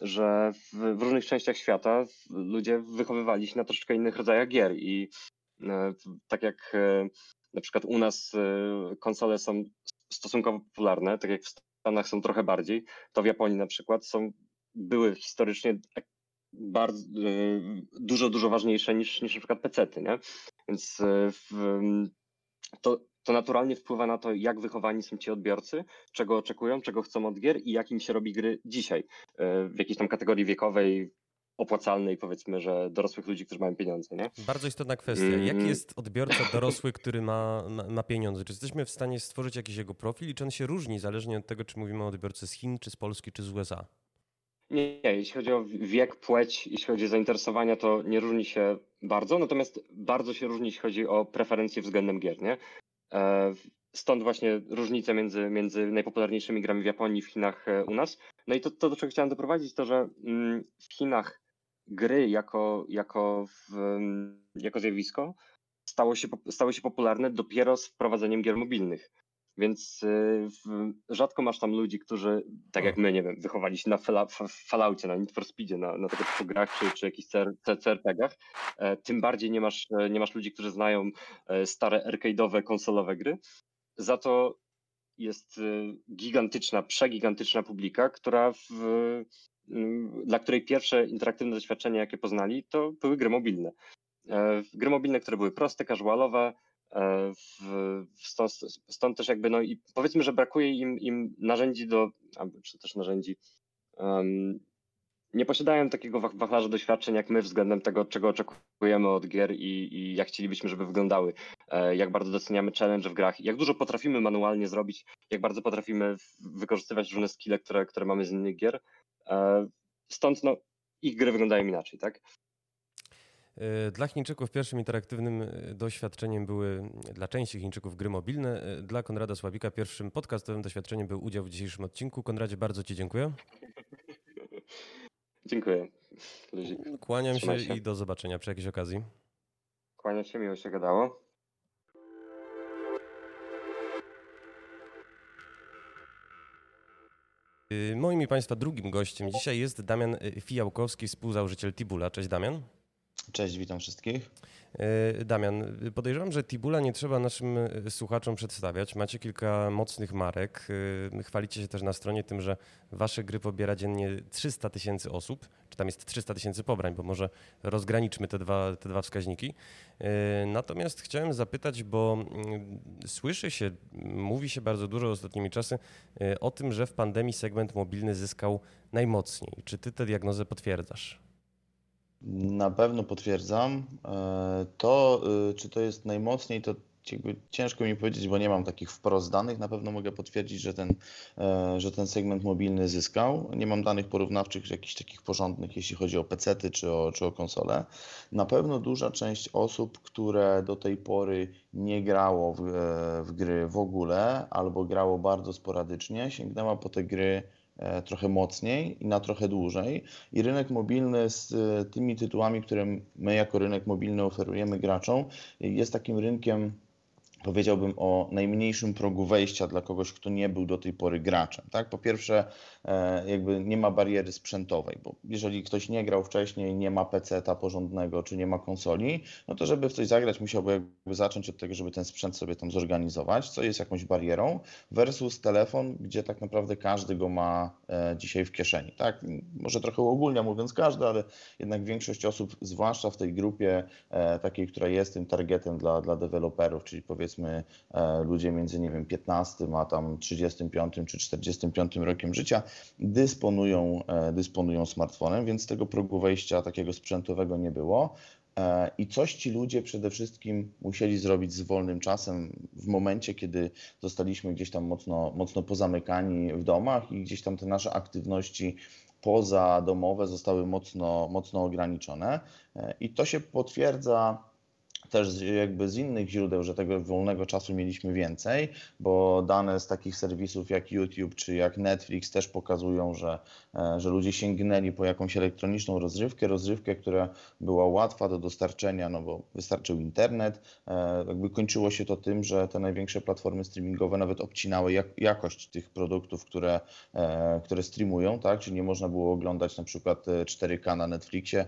że w, w, różnych częściach świata ludzie wychowywali się na troszeczkę innych rodzajach gier i e, tak jak e, na przykład u nas konsole są stosunkowo popularne, tak jak w Stanach są trochę bardziej, to w Japonii na przykład są były historycznie bardzo, e, dużo, dużo ważniejsze niż, niż na przykład pecety, nie? Więc e, w, to, to naturalnie wpływa na to, jak wychowani są ci odbiorcy, czego oczekują, czego chcą od gier i jak im się robi gry dzisiaj, e, w jakiejś tam kategorii wiekowej, opłacalnej, powiedzmy, że dorosłych ludzi, którzy mają pieniądze, nie? Bardzo istotna kwestia. Mm. Jaki jest odbiorca dorosły, który ma, ma, ma, pieniądze? Czy jesteśmy w stanie stworzyć jakiś jego profil i czy on się różni zależnie od tego, czy mówimy o odbiorcy z Chin, czy z Polski, czy z USA? Nie, nie, jeśli chodzi o wiek, płeć, jeśli chodzi o zainteresowania, to nie różni się bardzo, natomiast bardzo się różni, jeśli chodzi o preferencje względem gier, nie? E, stąd właśnie różnice między, między najpopularniejszymi grami w Japonii, w Chinach, e, u nas. No i to, to do czego chciałem doprowadzić, to że mm, w Chinach gry jako, jako, w, jako zjawisko stało się, stało się popularne dopiero z wprowadzeniem gier mobilnych. Więc y, rzadko masz tam ludzi, którzy, tak jak my, nie wiem, wychowali się na Falloutie, na Need for Speedzie, na, na tego typu grach, czy, czy jakichś CRPG-ach. E, tym bardziej nie masz, e, nie masz ludzi, którzy znają e, stare arcade'owe, konsolowe gry. Za to jest gigantyczna, przegigantyczna publika, która w, dla której pierwsze interaktywne doświadczenia, jakie poznali, to były gry mobilne. Gry mobilne, które były proste, casualowe, stąd, stąd, też jakby, no i powiedzmy, że brakuje im, im narzędzi do, czy też narzędzi, um, nie posiadają takiego wachlarza doświadczeń jak my względem tego, czego oczekujemy od gier i, i jak chcielibyśmy, żeby wyglądały, e, jak bardzo doceniamy challenge w grach, jak dużo potrafimy manualnie zrobić, jak bardzo potrafimy wykorzystywać różne skille, które, które mamy z innych gier. E, stąd no, ich gry wyglądają inaczej, tak? E, dla Chińczyków pierwszym interaktywnym e, doświadczeniem były dla części Chińczyków gry mobilne. E, dla Konrada Sławika pierwszym podcastowym doświadczeniem był udział w dzisiejszym odcinku. Konradzie, bardzo Ci dziękuję. Dziękuję. Kłaniam się, się, i do zobaczenia przy jakiejś okazji. Kłaniam się, miło się gadało. Moim i Państwa drugim gościem dzisiaj jest Damian Fijałkowski, współzałożyciel Tibula. Cześć Damian. Cześć, witam wszystkich. E, Damian, podejrzewam, że Tibula nie trzeba naszym e, słuchaczom przedstawiać. Macie kilka mocnych marek. E, chwalicie się też na stronie tym, że wasze gry pobiera dziennie 300 tysięcy osób, czy tam jest 300 tysięcy pobrań, bo może rozgraniczmy te dwa, te dwa wskaźniki. Natomiast chciałem zapytać, bo mm, słyszy się, mówi się bardzo dużo ostatnimi czasy o tym, że w pandemii segment mobilny zyskał najmocniej. Czy ty tę diagnozę potwierdzasz? Na pewno potwierdzam. E, to, e, czy to jest najmocniej, to ciężko mi powiedzieć, bo nie mam takich wprost danych. Na pewno mogę potwierdzić, że ten, e, że ten segment mobilny zyskał. Nie mam danych porównawczych, jakichś takich porządnych, jeśli chodzi o PC-ty czy o, czy o konsole. Na pewno duża część osób, które do tej pory nie grało w, w gry w ogóle albo grało bardzo sporadycznie, sięgnęła po te gry trochę mocniej i na trochę dłużej. I rynek mobilny z e, tymi tytułami, które my jako rynek mobilny oferujemy graczom, jest takim rynkiem powiedziałbym o najmniejszym progu wejścia dla kogoś, kto nie był do tej pory graczem. Tak? Po pierwsze, e, jakby nie ma bariery sprzętowej, bo jeżeli ktoś nie grał wcześniej, nie ma PC-ta porządnego, czy nie ma konsoli, no to żeby w coś zagrać, musiałby jakby zacząć od tego, żeby ten sprzęt sobie tam zorganizować, co jest jakąś barierą, versus telefon, gdzie tak naprawdę każdy go ma e, dzisiaj w kieszeni. Tak? Może trochę ogólnie mówiąc każdy, ale jednak większość osób, zwłaszcza w tej grupie e, takiej, która jest tym targetem dla, dla deweloperów, czyli powiedzmy powiedzmy e, ludzie między, nie wiem, 15 a tam 35 czy 45 rokiem życia dysponują, e, dysponują smartfonem, więc tego progu wejścia takiego sprzętowego nie było. E, I coś ci ludzie przede wszystkim musieli zrobić z wolnym czasem w momencie, kiedy zostaliśmy gdzieś tam mocno, mocno pozamykani w domach i gdzieś tam te nasze aktywności pozadomowe zostały mocno, mocno ograniczone. I to się potwierdza też jakby z innych źródeł, że tego wolnego czasu mieliśmy więcej, bo dane z takich serwisów jak YouTube czy jak Netflix też pokazują, że, e, że ludzie sięgnęli po jakąś elektroniczną rozrywkę, rozrywkę, która była łatwa do dostarczenia, no bo wystarczył internet. E, jakby kończyło się to tym, że te największe platformy streamingowe nawet obcinały jak, jakość tych produktów, które, e, które streamują, tak? Czyli nie można było oglądać na przykład 4K na Netflixie.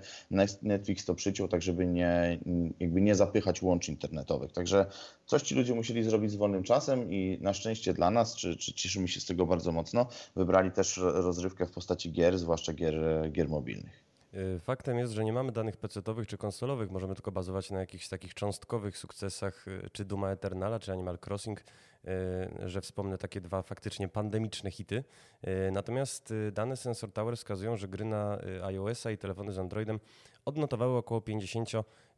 Netflix to przyciął tak, żeby nie, jakby nie zapomnieć zapychać łączy internetowych. Także coś ci ludzie musieli zrobić z wolnym czasem i na szczęście dla nas, czy, czy cieszymy się z tego bardzo mocno, wybrali też rozrywkę w postaci gier, zwłaszcza gier, gier mobilnych. Y, faktem jest, że nie mamy danych PC-owych czy konsolowych, możemy tylko bazować na jakichś takich cząstkowych sukcesach, y, czy Duma Eternala, czy Animal Crossing, y, że wspomnę takie dwa faktycznie pandemiczne hity. Natomiast dane Sensor Tower wskazują, że gry na iOS-a i telefony z Androidem odnotowały około 50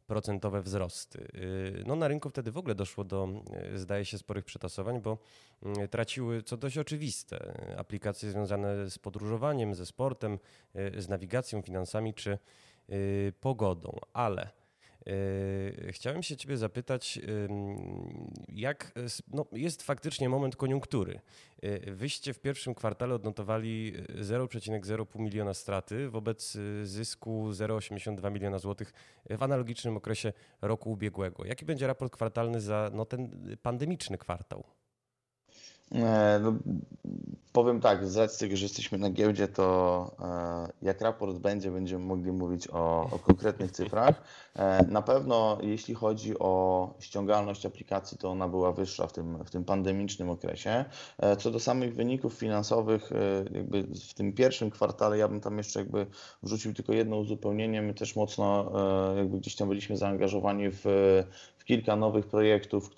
procentowe wzrosty. Y, no na rynku wtedy w ogóle doszło do, y, zdaje się, sporych przetasowań, bo y, traciły, co dość oczywiste, aplikacje związane z podróżowaniem, ze sportem, z nawigacją, finansami czy pogodą. Ale chciałem się Ciebie zapytać, jak no, jest faktycznie moment koniunktury. Yy, wyście w pierwszym kwartale odnotowali 0,05 miliona straty wobec y, zysku 0,82 miliona złotych w analogicznym okresie roku ubiegłego. Jaki będzie raport kwartalny za no, ten pandemiczny kwartał? E, no, powiem tak, z racji tego, że jesteśmy na giełdzie, to e, jak raport będzie, będziemy mogli mówić o, o konkretnych cyfrach. E, na pewno jeśli chodzi o ściągalność aplikacji, to ona była wyższa w tym, w tym pandemicznym okresie. Co do samych wyników finansowych, jakby w tym pierwszym kwartale, ja bym tam jeszcze jakby wrzucił tylko jedno uzupełnienie. My też mocno jakby gdzieś tam byliśmy zaangażowani w kilka nowych projektów,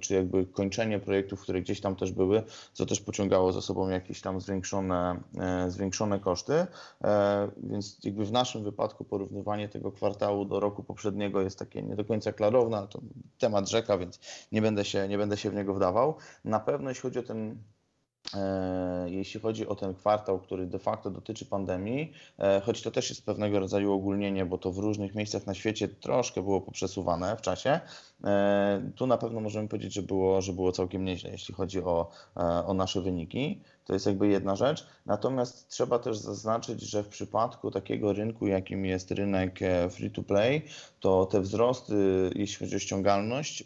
czy jakby kończenie projektów, które gdzieś tam też były, co też pociągało za sobą jakieś tam zwiększone, e, zwiększone koszty. E, więc jakby w naszym wypadku porównywanie tego kwartału do roku poprzedniego jest takie nie do końca klarowne, to temat rzeka, więc nie będę się, nie będę się w niego wdawał. Na pewno jeśli chodzi o ten jeśli chodzi o ten kwartał, który de facto dotyczy pandemii, e, choć to też jest pewnego rodzaju ogólnienie, bo to w różnych miejscach na świecie troszkę było poprzesuwane w czasie, e, tu na pewno możemy powiedzieć, że było, że było całkiem nieźle, jeśli chodzi o, o nasze wyniki. To jest jakby jedna rzecz. Natomiast trzeba też zaznaczyć, że w przypadku takiego rynku, jakim jest rynek free to play, to te wzrosty, jeśli chodzi o ściągalność,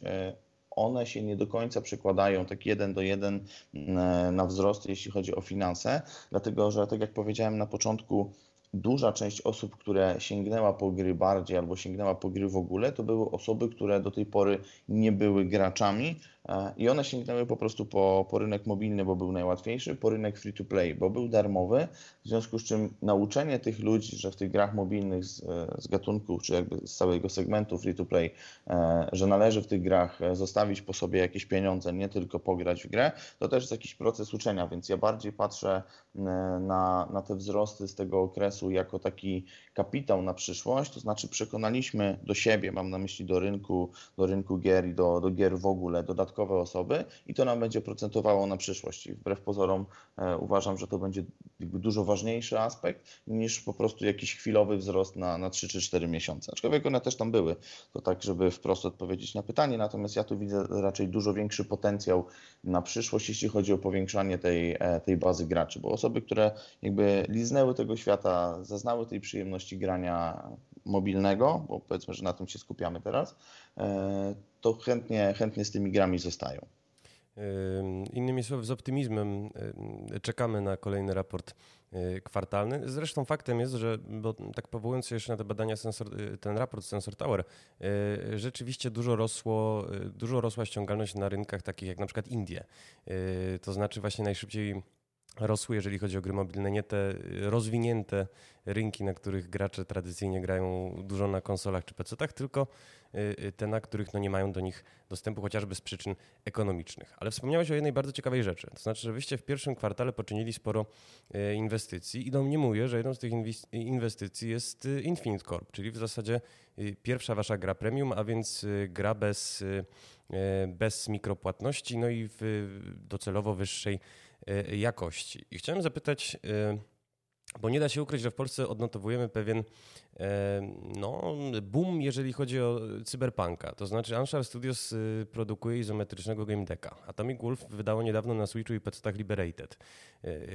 one się nie do końca przekładają tak jeden do jeden mm, na wzrost, jeśli chodzi o finanse, dlatego że, tak jak powiedziałem na początku, duża część osób, które sięgnęła po gry bardziej albo sięgnęła po gry w ogóle, to były osoby, które do tej pory nie były graczami, E, I one sięgnęły po prostu po, po rynek mobilny, bo był najłatwiejszy, po rynek free to play, bo był darmowy, w związku z czym nauczenie tych ludzi, że w tych grach mobilnych z, z gatunku, czy jakby z całego segmentu free to play, e, że należy w tych grach zostawić po sobie jakieś pieniądze, nie tylko pograć w grę, to też jest jakiś proces uczenia, więc ja bardziej patrzę e, na, na te wzrosty z tego okresu jako taki kapitał na przyszłość, to znaczy przekonaliśmy do siebie, mam na myśli do rynku, do rynku gier i do, do gier w ogóle, dodatkowo dodatkowe osoby i to nam będzie procentowało na przyszłość. I wbrew pozorom e, uważam, że to będzie dużo ważniejszy aspekt niż po prostu jakiś chwilowy wzrost na, na 3 czy 4 miesiące. Aczkolwiek one też tam były, to tak, żeby wprost odpowiedzieć na pytanie, natomiast ja tu widzę raczej dużo większy potencjał na przyszłość, jeśli chodzi o powiększanie tej, e, tej bazy graczy, bo osoby, które jakby liznęły tego świata, zaznały tej przyjemności grania mobilnego, bo powiedzmy, że na tym się skupiamy teraz, to chętnie, chętnie z tymi grami zostają. Innymi słowy, z optymizmem czekamy na kolejny raport y, kwartalny. Zresztą faktem jest, że, bo tak powołując się jeszcze na te badania, sensor, y, ten raport Sensor Tower, y, rzeczywiście dużo, rosło, dużo rosła ściągalność na rynkach takich jak na przykład Indie. To znaczy właśnie najszybciej rosły, jeżeli chodzi o gry mobilne, nie te rozwinięte rynki, na których gracze tradycyjnie grają dużo na konsolach czy PC-tach, tylko y, y, te, na których no nie mają do nich dostępu chociażby z przyczyn ekonomicznych. Ale wspomniałeś o jednej bardzo ciekawej rzeczy, to znaczy, że wyście w pierwszym kwartale poczynili sporo y, inwestycji i do mnie mówię, że jedną z tych inwestycji jest Infinite Corp, czyli w zasadzie pierwsza wasza gra premium, a więc gra bez, bez mikropłatności, no i w docelowo wyższej jakości. I chciałem zapytać, bo nie da się ukryć, że w Polsce odnotowujemy pewien no, boom, jeżeli chodzi o cyberpunka. To znaczy Anshar Studios produkuje izometrycznego game decka. Atomic Wolf wydało niedawno na Switchu i PC-tach Liberated.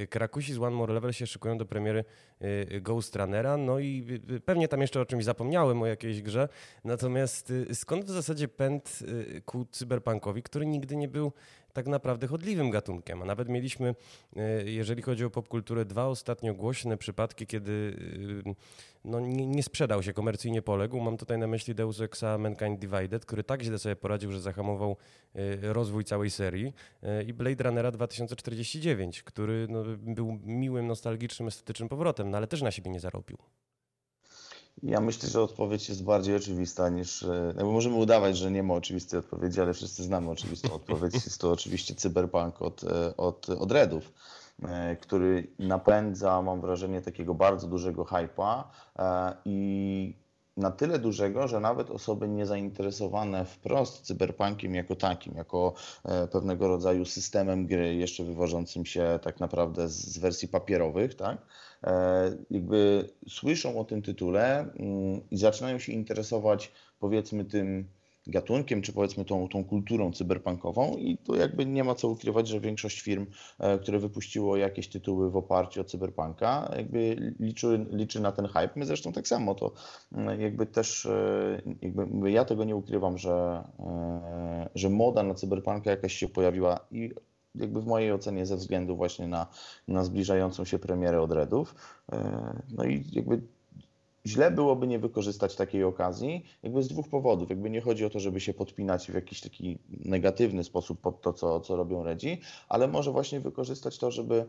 Krakusi z One More Level się szykują do premiery Ghost Runnera, no i pewnie tam jeszcze o czymś zapomniałem, o jakiejś grze. Natomiast skąd w zasadzie pęd ku cyberpunkowi, który nigdy nie był tak naprawdę chodliwym gatunkiem. A nawet mieliśmy, jeżeli chodzi o popkulturę, dwa ostatnio głośne przypadki, kiedy no, nie, nie, sprzedał się, komercyjnie poległ. Mam tutaj na myśli Deus Exa Mankind Divided, który tak źle sobie poradził, że zahamował y, rozwój całej serii i Blade Runnera 2049, który no, był miłym, nostalgicznym, estetycznym powrotem, no ale też na siebie nie zarobił. Ja myślę, że odpowiedź jest bardziej oczywista niż. E, no możemy udawać, że nie ma oczywistej odpowiedzi, ale wszyscy znamy oczywistą odpowiedź. Jest to oczywiście cyberpunk od, e, od, od Redów. E, który napędza, mam wrażenie, takiego bardzo dużego hypa i na tyle dużego, że nawet osoby niezainteresowane wprost cyberpunkiem jako takim, jako pewnego rodzaju systemem gry, jeszcze wywożącym się tak naprawdę z wersji papierowych, tak, jakby słyszą o tym tytule mm, i zaczynają się interesować powiedzmy tym gatunkiem, czy powiedzmy tą, tą kulturą cyberpunkową i tu jakby nie ma co ukrywać, że większość firm, e, które wypuściło jakieś tytuły w oparciu o cyberpunka, jakby liczy, liczy na ten hype. My zresztą tak samo, to mm, jakby też e, jakby ja tego nie ukrywam, że, e, że moda na cyberpunka jakaś się pojawiła i jakby w mojej ocenie ze względu właśnie na, na zbliżającą się premierę od Redów. No i jakby źle byłoby nie wykorzystać takiej okazji, jakby z dwóch powodów. Jakby nie chodzi o to, żeby się podpinać w jakiś taki negatywny sposób pod to, co, co robią Redzi, ale może właśnie wykorzystać to, żeby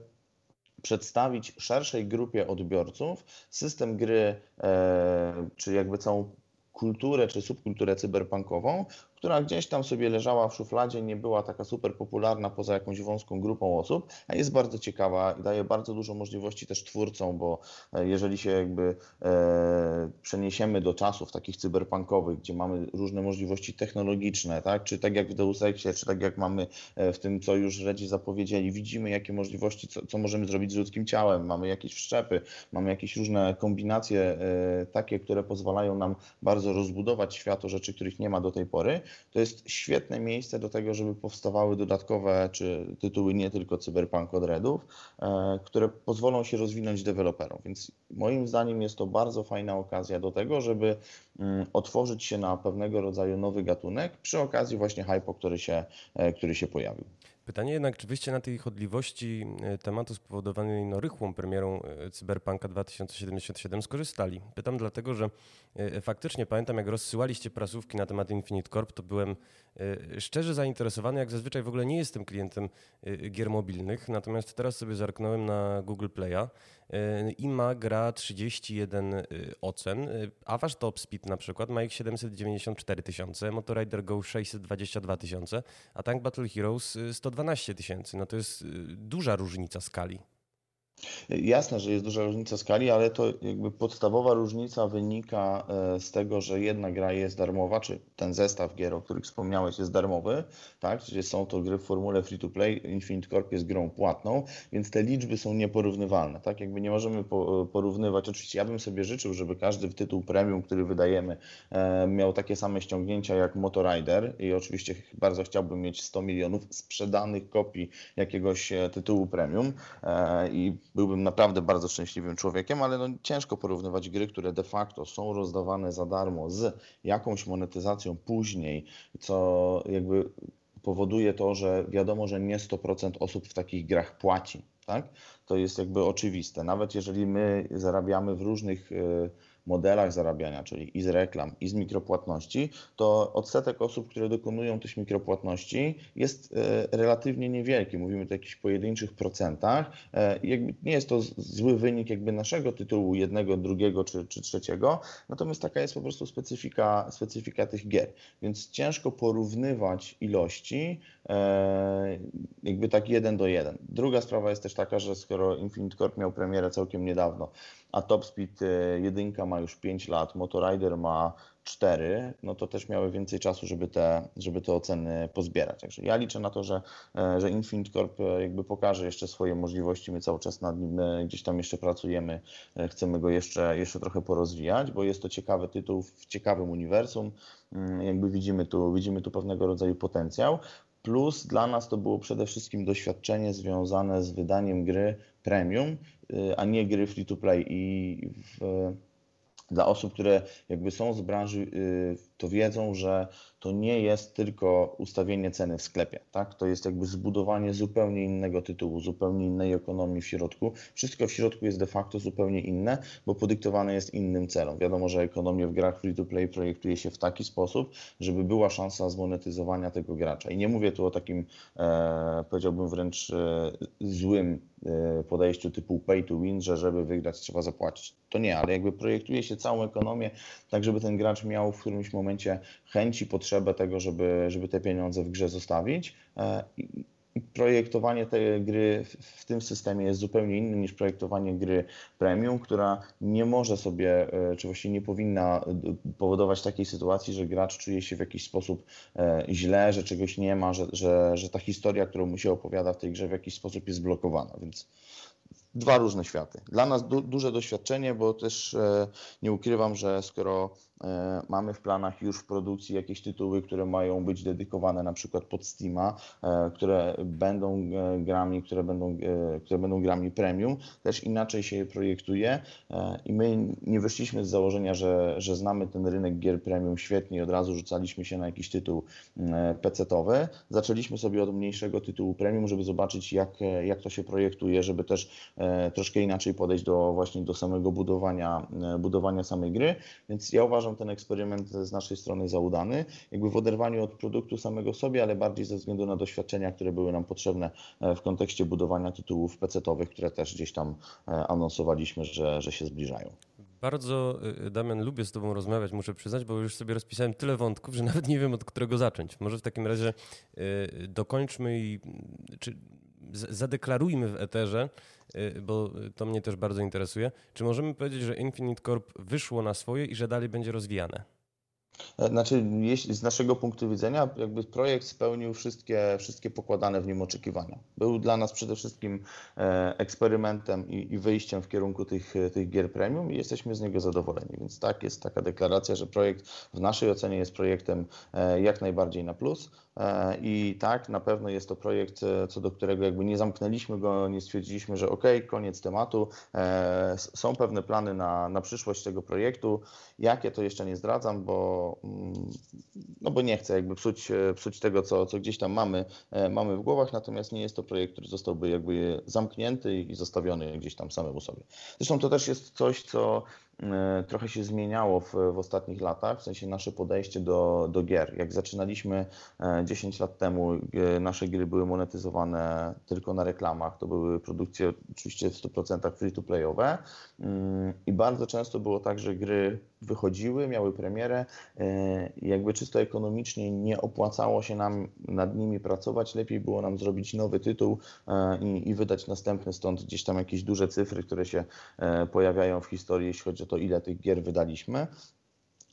przedstawić szerszej grupie odbiorców system gry, e, czy jakby całą kulturę czy subkulturę cyberpunkową, która gdzieś tam sobie leżała w szufladzie, nie była taka super popularna poza jakąś wąską grupą osób, a jest bardzo ciekawa i daje bardzo dużo możliwości też twórcom, bo e, jeżeli się jakby e, przeniesiemy do czasów takich cyberpunkowych, gdzie mamy różne możliwości technologiczne, tak, czy tak jak w Deus Exie, czy tak jak mamy e, w tym, co już Redzi zapowiedzieli, widzimy jakie możliwości, co, co możemy zrobić z ludzkim ciałem, mamy jakieś wszczepy, mamy jakieś różne kombinacje e, takie, które pozwalają nam bardzo rozbudować świat o rzeczy, których nie ma do tej pory, to jest świetne miejsce do tego, żeby powstawały dodatkowe czy tytuły nie tylko Cyberpunk od Redów, e, które pozwolą się rozwinąć deweloperom. Więc moim zdaniem jest to bardzo fajna okazja do tego, żeby mm, otworzyć się na pewnego rodzaju nowy gatunek przy okazji właśnie hype, który się, e, który się pojawił. Pytanie jednak, czy wyście na tej chodliwości e, tematu spowodowanej no, rychłą premierą Cyberpunka 2077 skorzystali? Pytam dlatego, że faktycznie pamiętam, jak rozsyłaliście prasówki na temat Infinite Corp, to byłem szczerze zainteresowany, jak zazwyczaj w ogóle nie jestem klientem gier mobilnych, natomiast teraz sobie zerknąłem na Google Play'a i ma gra 31 ocen, a wasz Top Speed na przykład ma ich 794 tysiące, Motorrider Go 622 tysiące, a Tank Battle Heroes 112 tysięcy. No to jest duża różnica skali. Jasne, że jest duża różnica skali, ale to jakby podstawowa różnica wynika e, z tego, że jedna gra jest darmowa, czy ten zestaw gier, o których wspomniałeś, jest darmowy, tak? Czyli są to gry w formule free to play, Infinite Corp jest grą płatną, więc te liczby są nieporównywalne, tak? Jakby nie możemy porównywać. Oczywiście ja bym sobie życzył, żeby każdy tytuł premium, który wydajemy, e, miał takie same ściągnięcia jak Motorrider i oczywiście bardzo chciałbym mieć 100 milionów sprzedanych kopii jakiegoś e, tytułu premium i byłbym naprawdę bardzo szczęśliwym człowiekiem, ale no ciężko porównywać gry, które de facto są rozdawane za darmo z jakąś monetyzacją później, co jakby powoduje to, że wiadomo, że nie 100% osób w takich grach płaci. Tak? To jest jakby oczywiste. Nawet jeżeli my zarabiamy w różnych y, modelach zarabiania, czyli i z reklam, i z mikropłatności, to odsetek osób, które dokonują tych mikropłatności jest e, relatywnie niewielki. Mówimy tu o jakichś pojedynczych procentach. E, jakby nie jest to zły wynik jakby naszego tytułu, jednego, drugiego czy, czy trzeciego, natomiast taka jest po prostu specyfika, specyfika tych gier. Więc ciężko porównywać ilości e, jakby tak jeden do jeden. Druga sprawa jest też taka, że skoro Infinite Corp miał premierę całkiem niedawno, a Top Speed 1 e, ma już 5 lat, Motorrider ma 4, no to też miały więcej czasu, żeby te, żeby te oceny pozbierać. Także ja liczę na to, że, e, że Infinite Corp e, jakby pokaże jeszcze swoje możliwości. My cały czas nad nim gdzieś tam jeszcze pracujemy, chcemy go jeszcze, jeszcze trochę porozwijać, bo jest to ciekawy tytuł w ciekawym uniwersum. Mm, jakby widzimy tu, widzimy tu pewnego rodzaju potencjał. Plus dla nas to było przede wszystkim doświadczenie związane z wydaniem gry premium, y, a nie gry free to play. I w, dla osób, które jakby są z branży, y, to wiedzą, że to nie jest tylko ustawienie ceny w sklepie, tak? To jest jakby zbudowanie zupełnie innego tytułu, zupełnie innej ekonomii w środku. Wszystko w środku jest de facto zupełnie inne, bo podyktowane jest innym celom. Wiadomo, że ekonomię w grach free to play projektuje się w taki sposób, żeby była szansa zmonetyzowania tego gracza. I nie mówię tu o takim, e, powiedziałbym wręcz e, złym e, podejściu typu pay to win, że żeby wygrać trzeba zapłacić. To nie, ale jakby projektuje się całą ekonomię tak, żeby ten gracz miał w którymś momencie chęci, potrzebę tego, żeby, żeby te pieniądze w grze zostawić. E, projektowanie tej gry w tym systemie jest zupełnie inne niż projektowanie gry premium, która nie może sobie, e, czy właściwie nie powinna powodować takiej sytuacji, że gracz czuje się w jakiś sposób e, źle, że czegoś nie ma, że, że, że ta historia, którą mu się opowiada w tej grze w jakiś sposób jest zblokowana. Więc dwa różne światy. Dla nas du duże doświadczenie, bo też e, nie ukrywam, że skoro Mamy w planach już w produkcji jakieś tytuły, które mają być dedykowane na przykład pod Steama, które będą grami, które będą, które będą grami premium. Też inaczej się je projektuje i my nie wyszliśmy z założenia, że, że znamy ten rynek gier premium świetnie i od razu rzucaliśmy się na jakiś tytuł PC-towy. Zaczęliśmy sobie od mniejszego tytułu premium, żeby zobaczyć jak, jak to się projektuje, żeby też troszkę inaczej podejść do właśnie do samego budowania, budowania samej gry, więc ja uważam ten eksperyment z naszej strony za udany, jakby w oderwaniu od produktu samego sobie, ale bardziej ze względu na doświadczenia, które były nam potrzebne w kontekście budowania tytułów PC-owych, które też gdzieś tam anonsowaliśmy, że, że się zbliżają. Bardzo, y, Damian, lubię z Tobą rozmawiać, muszę przyznać, bo już sobie rozpisałem tyle wątków, że nawet nie wiem od którego zacząć. Może w takim razie dokończmy i czy zadeklarujmy w eterze, bo to mnie też bardzo interesuje. Czy możemy powiedzieć, że Infinite Corp wyszło na swoje i że dalej będzie rozwijane? E, znaczy, z naszego punktu widzenia, jakby projekt spełnił wszystkie, wszystkie pokładane w nim oczekiwania. Był dla nas przede wszystkim e, eksperymentem i, i wyjściem w kierunku tych, tych gier premium i jesteśmy z niego zadowoleni. Więc tak, jest taka deklaracja, że projekt w naszej ocenie jest projektem e, jak najbardziej na plus. I tak, na pewno jest to projekt, co do którego jakby nie zamknęliśmy go, nie stwierdziliśmy, że ok, koniec tematu. Są pewne plany na, na przyszłość tego projektu. Jakie to jeszcze nie zdradzam, bo Mm, no bo nie chcę jakby psuć, e, psuć tego, co, co gdzieś tam mamy, e, mamy w głowach, natomiast nie jest to projekt, który zostałby jakby zamknięty i zostawiony gdzieś tam samemu sobie. Zresztą to też jest coś, co E, trochę się zmieniało w, w ostatnich latach, w sensie nasze podejście do, do gier. Jak zaczynaliśmy 10 e, lat temu, e, nasze gry były monetyzowane tylko na reklamach, to były produkcje oczywiście w 100% free-to-playowe mm, i bardzo często było tak, że gry wychodziły, miały premierę i jakby czysto ekonomicznie nie opłacało się nam nad nimi pracować, lepiej było nam zrobić nowy tytuł i, i wydać następny, stąd gdzieś tam jakieś duże cyfry, które się pojawiają w historii, jeśli chodzi to, ile tych gier wydaliśmy.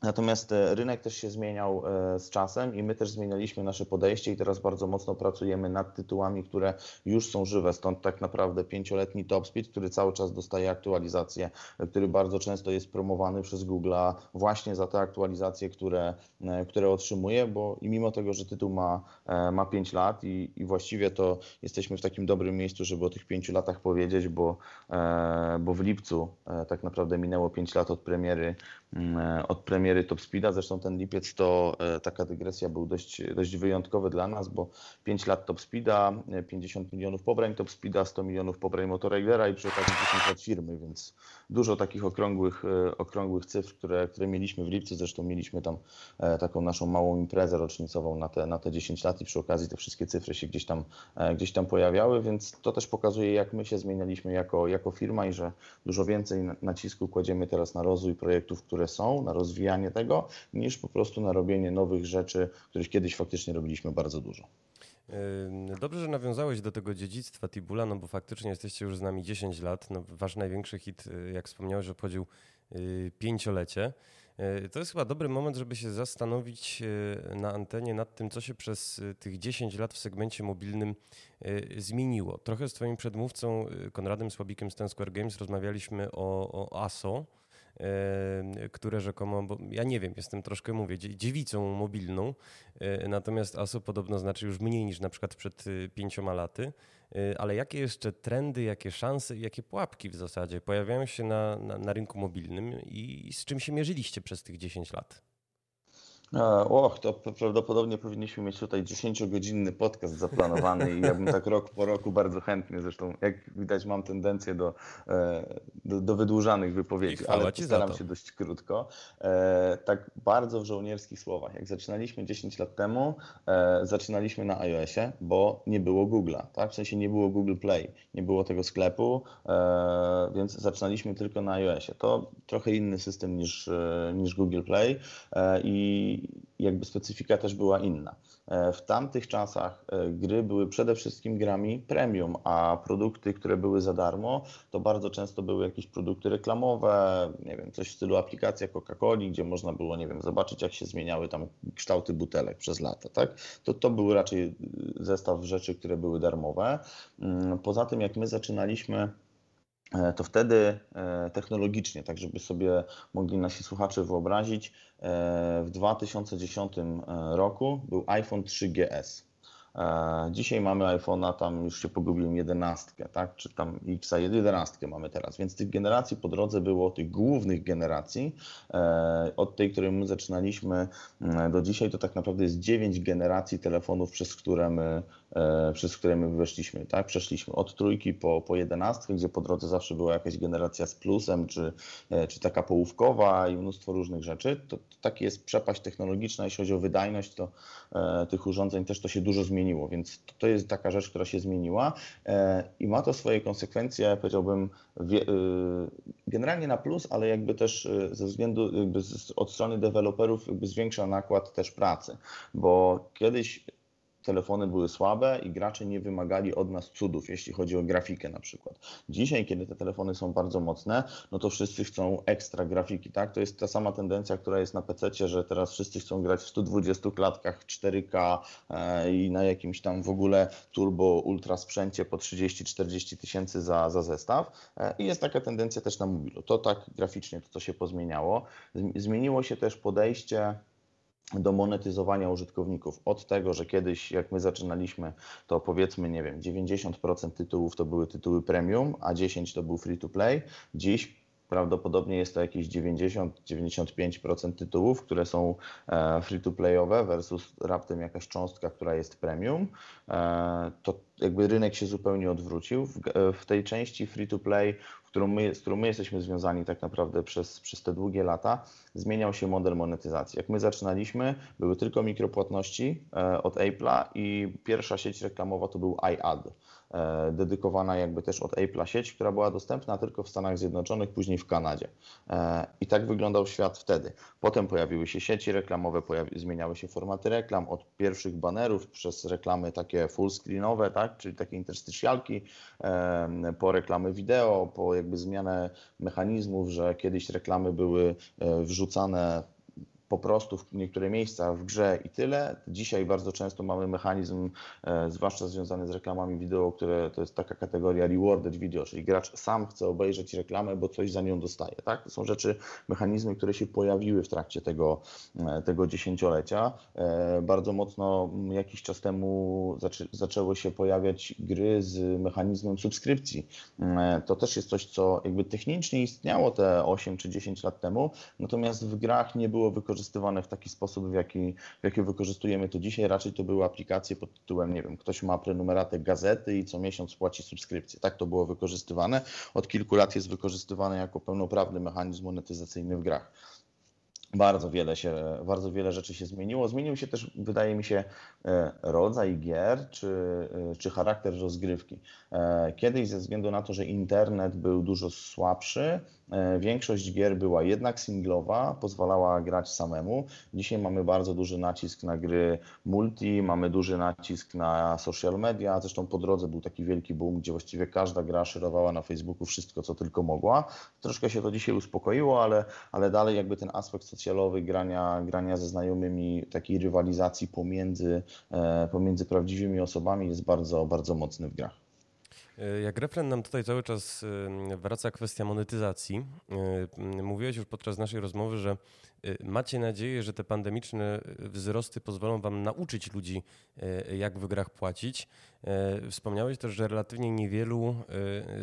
Natomiast e, rynek też się zmieniał e, z czasem i my też zmienialiśmy nasze podejście i teraz bardzo mocno pracujemy nad tytułami, które już są żywe. Stąd tak naprawdę pięcioletni Top Speed, który cały czas dostaje aktualizacje, który bardzo często jest promowany przez Google'a właśnie za te aktualizacje, które, e, które otrzymuje, bo i mimo tego, że tytuł ma, ma 5 lat i, i właściwie to jesteśmy w takim dobrym miejscu, żeby o tych 5 latach powiedzieć, bo, bo w lipcu tak naprawdę minęło 5 lat od premiery, od premiery premiery Top Speeda. Zresztą ten lipiec to e, taka dygresja był dość, dość wyjątkowy dla nas, bo 5 lat Top Speeda, 50 e, milionów pobrań Top Speeda, 100 milionów pobrań Motorailera i przy okazji 10 lat firmy, więc dużo takich okrągłych, e, okrągłych cyfr, które, które mieliśmy w lipcu. Zresztą mieliśmy tam taką naszą małą imprezę rocznicową na te, na te 10 lat i przy okazji te wszystkie cyfry się gdzieś tam, gdzieś tam pojawiały, więc to też pokazuje, jak my się zmienialiśmy jako, jako firma i że dużo więcej nacisku kładziemy teraz na rozwój projektów, które są, na rozwijanie tego, niż po prostu na robienie nowych rzeczy, których kiedyś faktycznie robiliśmy bardzo dużo. Dobrze, że nawiązałeś do tego dziedzictwa Tibula, no bo faktycznie jesteście już z nami 10 lat. No, wasz największy hit, y, jak wspomniałeś, obchodził y, pięciolecie. Y, to jest chyba dobry moment, żeby się zastanowić na antenie nad tym, co się przez tych 10 lat w segmencie mobilnym zmieniło. Trochę z Twoim przedmówcą Konradem Słabikiem z Ten Square Games rozmawialiśmy o, o ASO, które rzekomo, bo ja nie wiem, jestem troszkę, mówię, dziewicą mobilną, e, natomiast ASO podobno znaczy już mniej niż na przykład przed y, pięcioma laty. E, ale jakie jeszcze trendy, jakie szanse, jakie pułapki w zasadzie pojawiają się na, na, na rynku mobilnym i z czym się mierzyliście przez tych 10 lat? Och, to prawdopodobnie powinniśmy mieć tutaj 10-godzinny podcast zaplanowany i ja bym tak rok po roku bardzo chętnie, zresztą jak widać mam tendencję do, e, do, do wydłużanych wypowiedzi, ale postaram się dość krótko. E, tak bardzo w żołnierskich słowach. Jak zaczynaliśmy 10 lat temu, e, zaczynaliśmy na iOSie, bo nie było Google'a, tak? W sensie nie było Google Play, nie było tego sklepu, więc zaczynaliśmy tylko na iOSie. To trochę inny system niż, niż Google Play i jakby specyfika też była inna. E, w tamtych czasach e, gry były przede wszystkim grami premium, a produkty, które były za darmo, to bardzo często były jakieś produkty reklamowe, nie wiem, coś w stylu aplikacja Coca-Coli, gdzie można było, nie wiem, zobaczyć jak się zmieniały tam kształty butelek przez lata, tak? To, to był raczej zestaw rzeczy, które były darmowe. Mm, poza tym jak my zaczynaliśmy to wtedy technologicznie, tak żeby sobie mogli nasi słuchacze wyobrazić, w 2010 roku był iPhone 3GS. E, dzisiaj mamy iPhone'a, tam już się pogubiłem, 11, tak? czy tam Xa 11 mamy teraz, więc tych generacji po drodze było, tych głównych generacji, e, od tej, której my zaczynaliśmy mm, do dzisiaj, to tak naprawdę jest 9 generacji telefonów, przez które my, e, przez które my weszliśmy. Tak? Przeszliśmy od trójki po, po 11, gdzie po drodze zawsze była jakaś generacja z plusem, czy, czy taka połówkowa i mnóstwo różnych rzeczy. To, to taki jest przepaść technologiczna, jeśli chodzi o wydajność, to tych urządzeń też to się dużo zmieniło zmieniło, więc to jest taka rzecz, która się zmieniła e, i ma to swoje konsekwencje, powiedziałbym, y, generalnie na plus, ale jakby też y, ze względu jakby od strony deweloperów jakby zwiększa nakład też pracy, bo kiedyś telefony były słabe i gracze nie wymagali od nas cudów, jeśli chodzi o grafikę na przykład. Dzisiaj, kiedy te telefony są bardzo mocne, no to wszyscy chcą ekstra grafiki, tak? To jest ta sama tendencja, która jest na PC, że teraz wszyscy chcą grać w 120 klatkach 4K e, i na jakimś tam w ogóle turbo ultra sprzęcie po 30-40 tysięcy za, za zestaw. E, I jest taka tendencja też na mobilu. To tak graficznie to, to się pozmieniało. Zmieniło się też podejście do monetyzowania użytkowników. Od tego, że kiedyś, jak my zaczynaliśmy, to powiedzmy, nie wiem, 90% tytułów to były tytuły premium, a 10% to był free to play. Dziś prawdopodobnie jest to jakieś 90-95% tytułów, które są e, free to playowe versus raptem jakaś cząstka, która jest premium. E, to jakby rynek się zupełnie odwrócił. W tej części free to play którą my, z którą my jesteśmy związani tak naprawdę przez, przez te długie lata, zmieniał się model monetyzacji. Jak my zaczynaliśmy, były tylko mikropłatności e, od Apple'a i pierwsza sieć reklamowa to był iAd, dedykowana jakby też od Apple'a sieć, która była dostępna tylko w Stanach Zjednoczonych, później w Kanadzie. E, I tak wyglądał świat wtedy. Potem pojawiły się sieci reklamowe, pojawi, zmieniały się formaty reklam, od pierwszych banerów przez reklamy takie fullscreenowe, tak, czyli takie interstitialki, po reklamy wideo, po jakby zmianę mechanizmów, że kiedyś reklamy były e, wrzucane po prostu w niektóre miejsca w grze i tyle. Dzisiaj bardzo często mamy mechanizm, e, zwłaszcza związany z reklamami wideo, które to jest taka kategoria rewarded video, czyli gracz sam chce obejrzeć reklamę, bo coś za nią dostaje. Tak? To są rzeczy, mechanizmy, które się pojawiły w trakcie tego, e, tego dziesięciolecia. E, bardzo mocno jakiś czas temu zaczę, zaczęły się pojawiać gry z mechanizmem subskrypcji. To też jest coś, co jakby technicznie istniało te 8 czy 10 lat temu, natomiast w grach nie było wykorzystywane wykorzystywane w taki sposób, w jaki, w jaki wykorzystujemy to dzisiaj. Raczej to były aplikacje pod tytułem, nie wiem, ktoś ma prenumeratę gazety i co miesiąc płaci subskrypcję. Tak to było wykorzystywane. Od kilku lat jest wykorzystywane jako pełnoprawny mechanizm monetyzacyjny w grach. Bardzo wiele, się, bardzo wiele rzeczy się zmieniło. Zmienił się też, wydaje mi się, e, rodzaj gier czy, e, czy charakter rozgrywki. E, kiedyś, ze względu na to, że internet był dużo słabszy, większość gier była jednak singlowa, pozwalała grać samemu. Dzisiaj mamy bardzo duży nacisk na gry multi, mamy duży nacisk na social media. Zresztą po drodze był taki wielki boom, gdzie właściwie każda gra szerowała na Facebooku wszystko, co tylko mogła. Troszkę się to dzisiaj uspokoiło, ale, ale dalej jakby ten aspekt socjalowy grania, grania ze znajomymi, takiej rywalizacji pomiędzy, e, pomiędzy prawdziwymi osobami jest bardzo, bardzo mocny w grach. E, jak refren nam tutaj cały czas wraca kwestia monetyzacji. E, mówiłeś już podczas naszej rozmowy, że e, macie nadzieję, że te pandemiczne wzrosty pozwolą wam nauczyć ludzi, jak w grach płacić. Wspomniałeś też, że relatywnie niewielu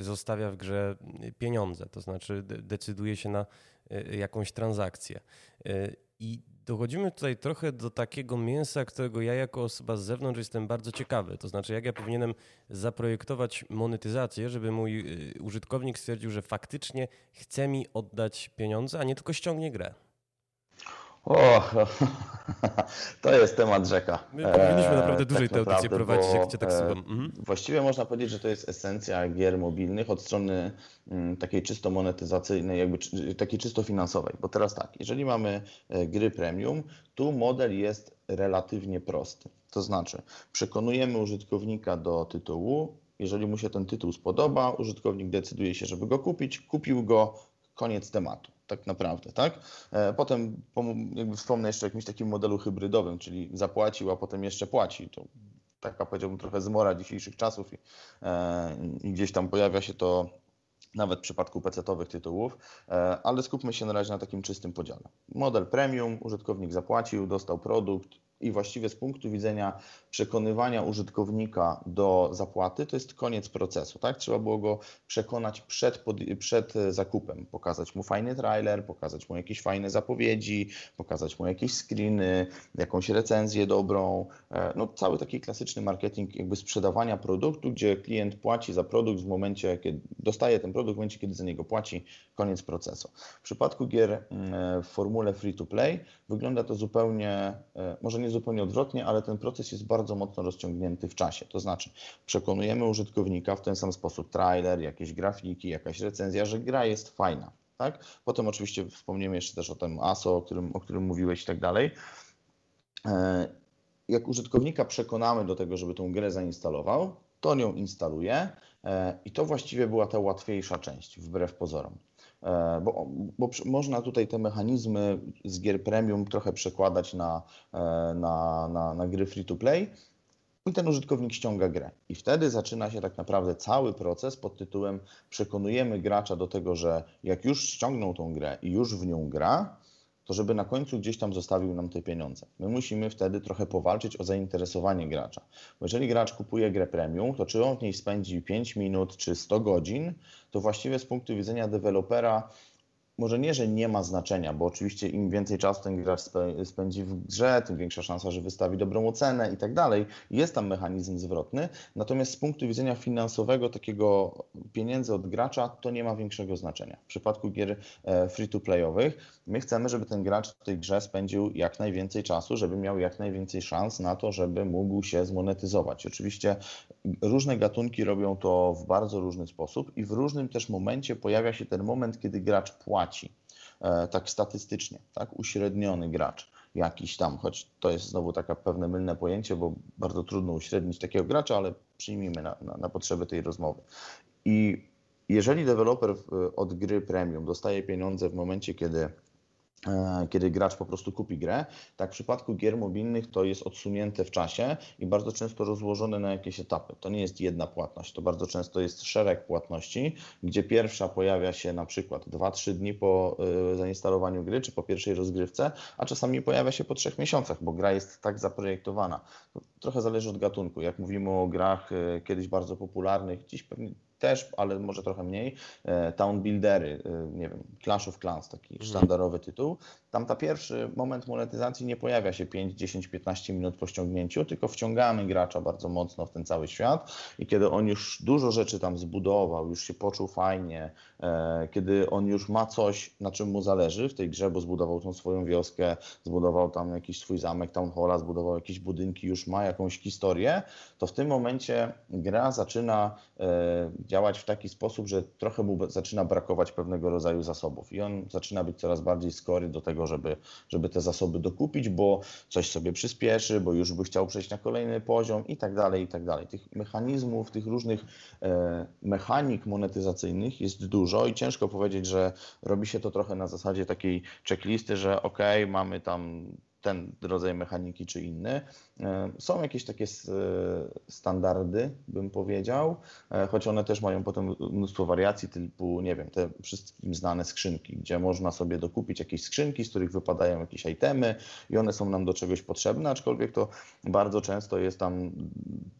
zostawia w grze pieniądze, to znaczy decyduje się na jakąś transakcję. I dochodzimy tutaj trochę do takiego mięsa, którego ja jako osoba z zewnątrz jestem bardzo ciekawy. To znaczy, jak ja powinienem zaprojektować monetyzację, żeby mój y, użytkownik stwierdził, że faktycznie chce mi oddać pieniądze, a nie tylko ściągnie grę. O, to jest temat rzeka. My powinniśmy naprawdę dłużej tak tę audycję prowadzić, jak cię tak e, słucham. Mhm. Właściwie można powiedzieć, że to jest esencja gier mobilnych od strony mm, takiej czysto monetyzacyjnej, jakby takiej czysto finansowej. Bo teraz tak, jeżeli mamy e, gry premium, tu model jest relatywnie prosty. To znaczy, przekonujemy użytkownika do tytułu, jeżeli mu się ten tytuł spodoba, użytkownik decyduje się, żeby go kupić, kupił go, koniec tematu tak naprawdę, tak? E, potem jakby wspomnę jeszcze o jakimś takim modelu hybrydowym, czyli zapłacił, a potem jeszcze płaci. To taka powiedziałbym trochę zmora dzisiejszych czasów i, e, i gdzieś tam pojawia się to nawet w przypadku PC-owych tytułów, ale skupmy się na razie na takim czystym podziale. Model premium, użytkownik zapłacił, dostał produkt, i właściwie z punktu widzenia przekonywania użytkownika do zapłaty, to jest koniec procesu. Tak? Trzeba było go przekonać przed, przed zakupem, pokazać mu fajny trailer, pokazać mu jakieś fajne zapowiedzi, pokazać mu jakieś screeny, jakąś recenzję dobrą. E, no, cały taki klasyczny marketing jakby sprzedawania produktu, gdzie klient płaci za produkt w momencie, kiedy dostaje ten produkt, w momencie, kiedy za niego płaci, koniec procesu. W przypadku gier mm, w formule free to play wygląda to zupełnie, e, może nie nie zupełnie odwrotnie, ale ten proces jest bardzo mocno rozciągnięty w czasie. To znaczy, przekonujemy użytkownika w ten sam sposób, trailer, jakieś grafiki, jakaś recenzja, że gra jest fajna. Tak? Potem oczywiście wspomniemy jeszcze też o tym ASO, o którym, o którym mówiłeś i tak dalej. E, jak użytkownika przekonamy do tego, żeby tą grę zainstalował, to nią instaluje e, i to właściwie była ta łatwiejsza część, wbrew pozorom. E, bo, bo, można tutaj te mechanizmy z gier premium trochę przekładać na, e, na, na, na gry free to play i ten użytkownik ściąga grę. I wtedy zaczyna się tak naprawdę cały proces pod tytułem przekonujemy gracza do tego, że jak już ściągnął tą grę i już w nią gra, to żeby na końcu gdzieś tam zostawił nam te pieniądze. My musimy wtedy trochę powalczyć o zainteresowanie gracza. Bo jeżeli gracz kupuje grę premium, to czy on w niej spędzi 5 minut czy 100 godzin, to właściwie z punktu widzenia dewelopera może nie, że nie ma znaczenia, bo oczywiście im więcej czasu ten gracz spędzi w grze, tym większa szansa, że wystawi dobrą ocenę i tak dalej. Jest tam mechanizm zwrotny, natomiast z punktu widzenia finansowego takiego pieniędzy od gracza to nie ma większego znaczenia. W przypadku gier e, free-to-playowych my chcemy, żeby ten gracz w tej grze spędził jak najwięcej czasu, żeby miał jak najwięcej szans na to, żeby mógł się zmonetyzować. Oczywiście różne gatunki robią to w bardzo różny sposób i w różnym też momencie pojawia się ten moment, kiedy gracz płaci e, tak statystycznie, tak, uśredniony gracz jakiś tam, choć to jest znowu takie pewne mylne pojęcie, bo bardzo trudno uśrednić takiego gracza, ale przyjmijmy na, na, na potrzeby tej rozmowy. I jeżeli deweloper od gry premium dostaje pieniądze w momencie, kiedy kiedy gracz po prostu kupi grę. Tak w przypadku gier mobilnych to jest odsunięte w czasie i bardzo często rozłożone na jakieś etapy. To nie jest jedna płatność, to bardzo często jest szereg płatności, gdzie pierwsza pojawia się na przykład 2-3 dni po e, zainstalowaniu gry czy po pierwszej rozgrywce, a czasami pojawia się po trzech miesiącach, bo gra jest tak zaprojektowana. To trochę zależy od gatunku. Jak mówimy o grach e, kiedyś bardzo popularnych, dziś pewnie też, ale może trochę mniej, e, Town Buildery, e, nie wiem, Clash of Clans, taki mhm. sztandarowy tytuł. Tam ta pierwszy moment monetyzacji nie pojawia się 5, 10, 15 minut po ściągnięciu, tylko wciągamy gracza bardzo mocno w ten cały świat. I kiedy on już dużo rzeczy tam zbudował, już się poczuł fajnie, e, kiedy on już ma coś, na czym mu zależy w tej grze, bo zbudował tą swoją wioskę, zbudował tam jakiś swój zamek, town halla, zbudował jakieś budynki, już ma jakąś historię, to w tym momencie gra zaczyna działać w taki sposób, że trochę mu zaczyna brakować pewnego rodzaju zasobów. I on zaczyna być coraz bardziej skory do tego, żeby, żeby te zasoby dokupić, bo coś sobie przyspieszy, bo już by chciał przejść na kolejny poziom i tak dalej, i tak dalej. Tych mechanizmów, tych różnych e, mechanik monetyzacyjnych jest dużo i ciężko powiedzieć, że robi się to trochę na zasadzie takiej checklisty, że ok, mamy tam ten rodzaj mechaniki czy inny. E, są jakieś takie standardy, bym powiedział, e, choć one też mają potem mnóstwo wariacji, typu, nie wiem, te wszystkim znane skrzynki, gdzie można sobie dokupić jakieś skrzynki, z których wypadają jakieś itemy i one są nam do czegoś potrzebne, aczkolwiek to bardzo często jest tam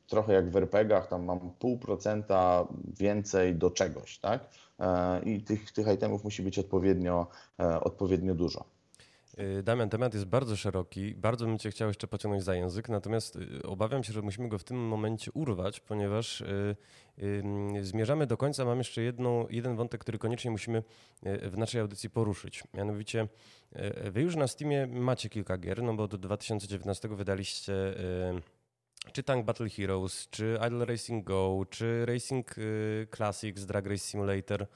trochę jak w RPGach, tam mam pół procenta więcej do czegoś, tak? E, I tych, tych itemów musi być odpowiednio, odpowiednio dużo. Y, Damian, temat jest bardzo szeroki. Bardzo bym Cię chciał jeszcze pociągnąć za język, natomiast y, obawiam się, że musimy go w tym momencie urwać, ponieważ y, zmierzamy do końca. Mam jeszcze jedną, jeden wątek, który koniecznie musimy w naszej audycji poruszyć. Mianowicie, Wy już na Steamie macie kilka gier, no bo do 2019 wydaliście czy Tank Battle Heroes, czy Idle Racing Go, czy Racing Classics, Drag Race Simulator.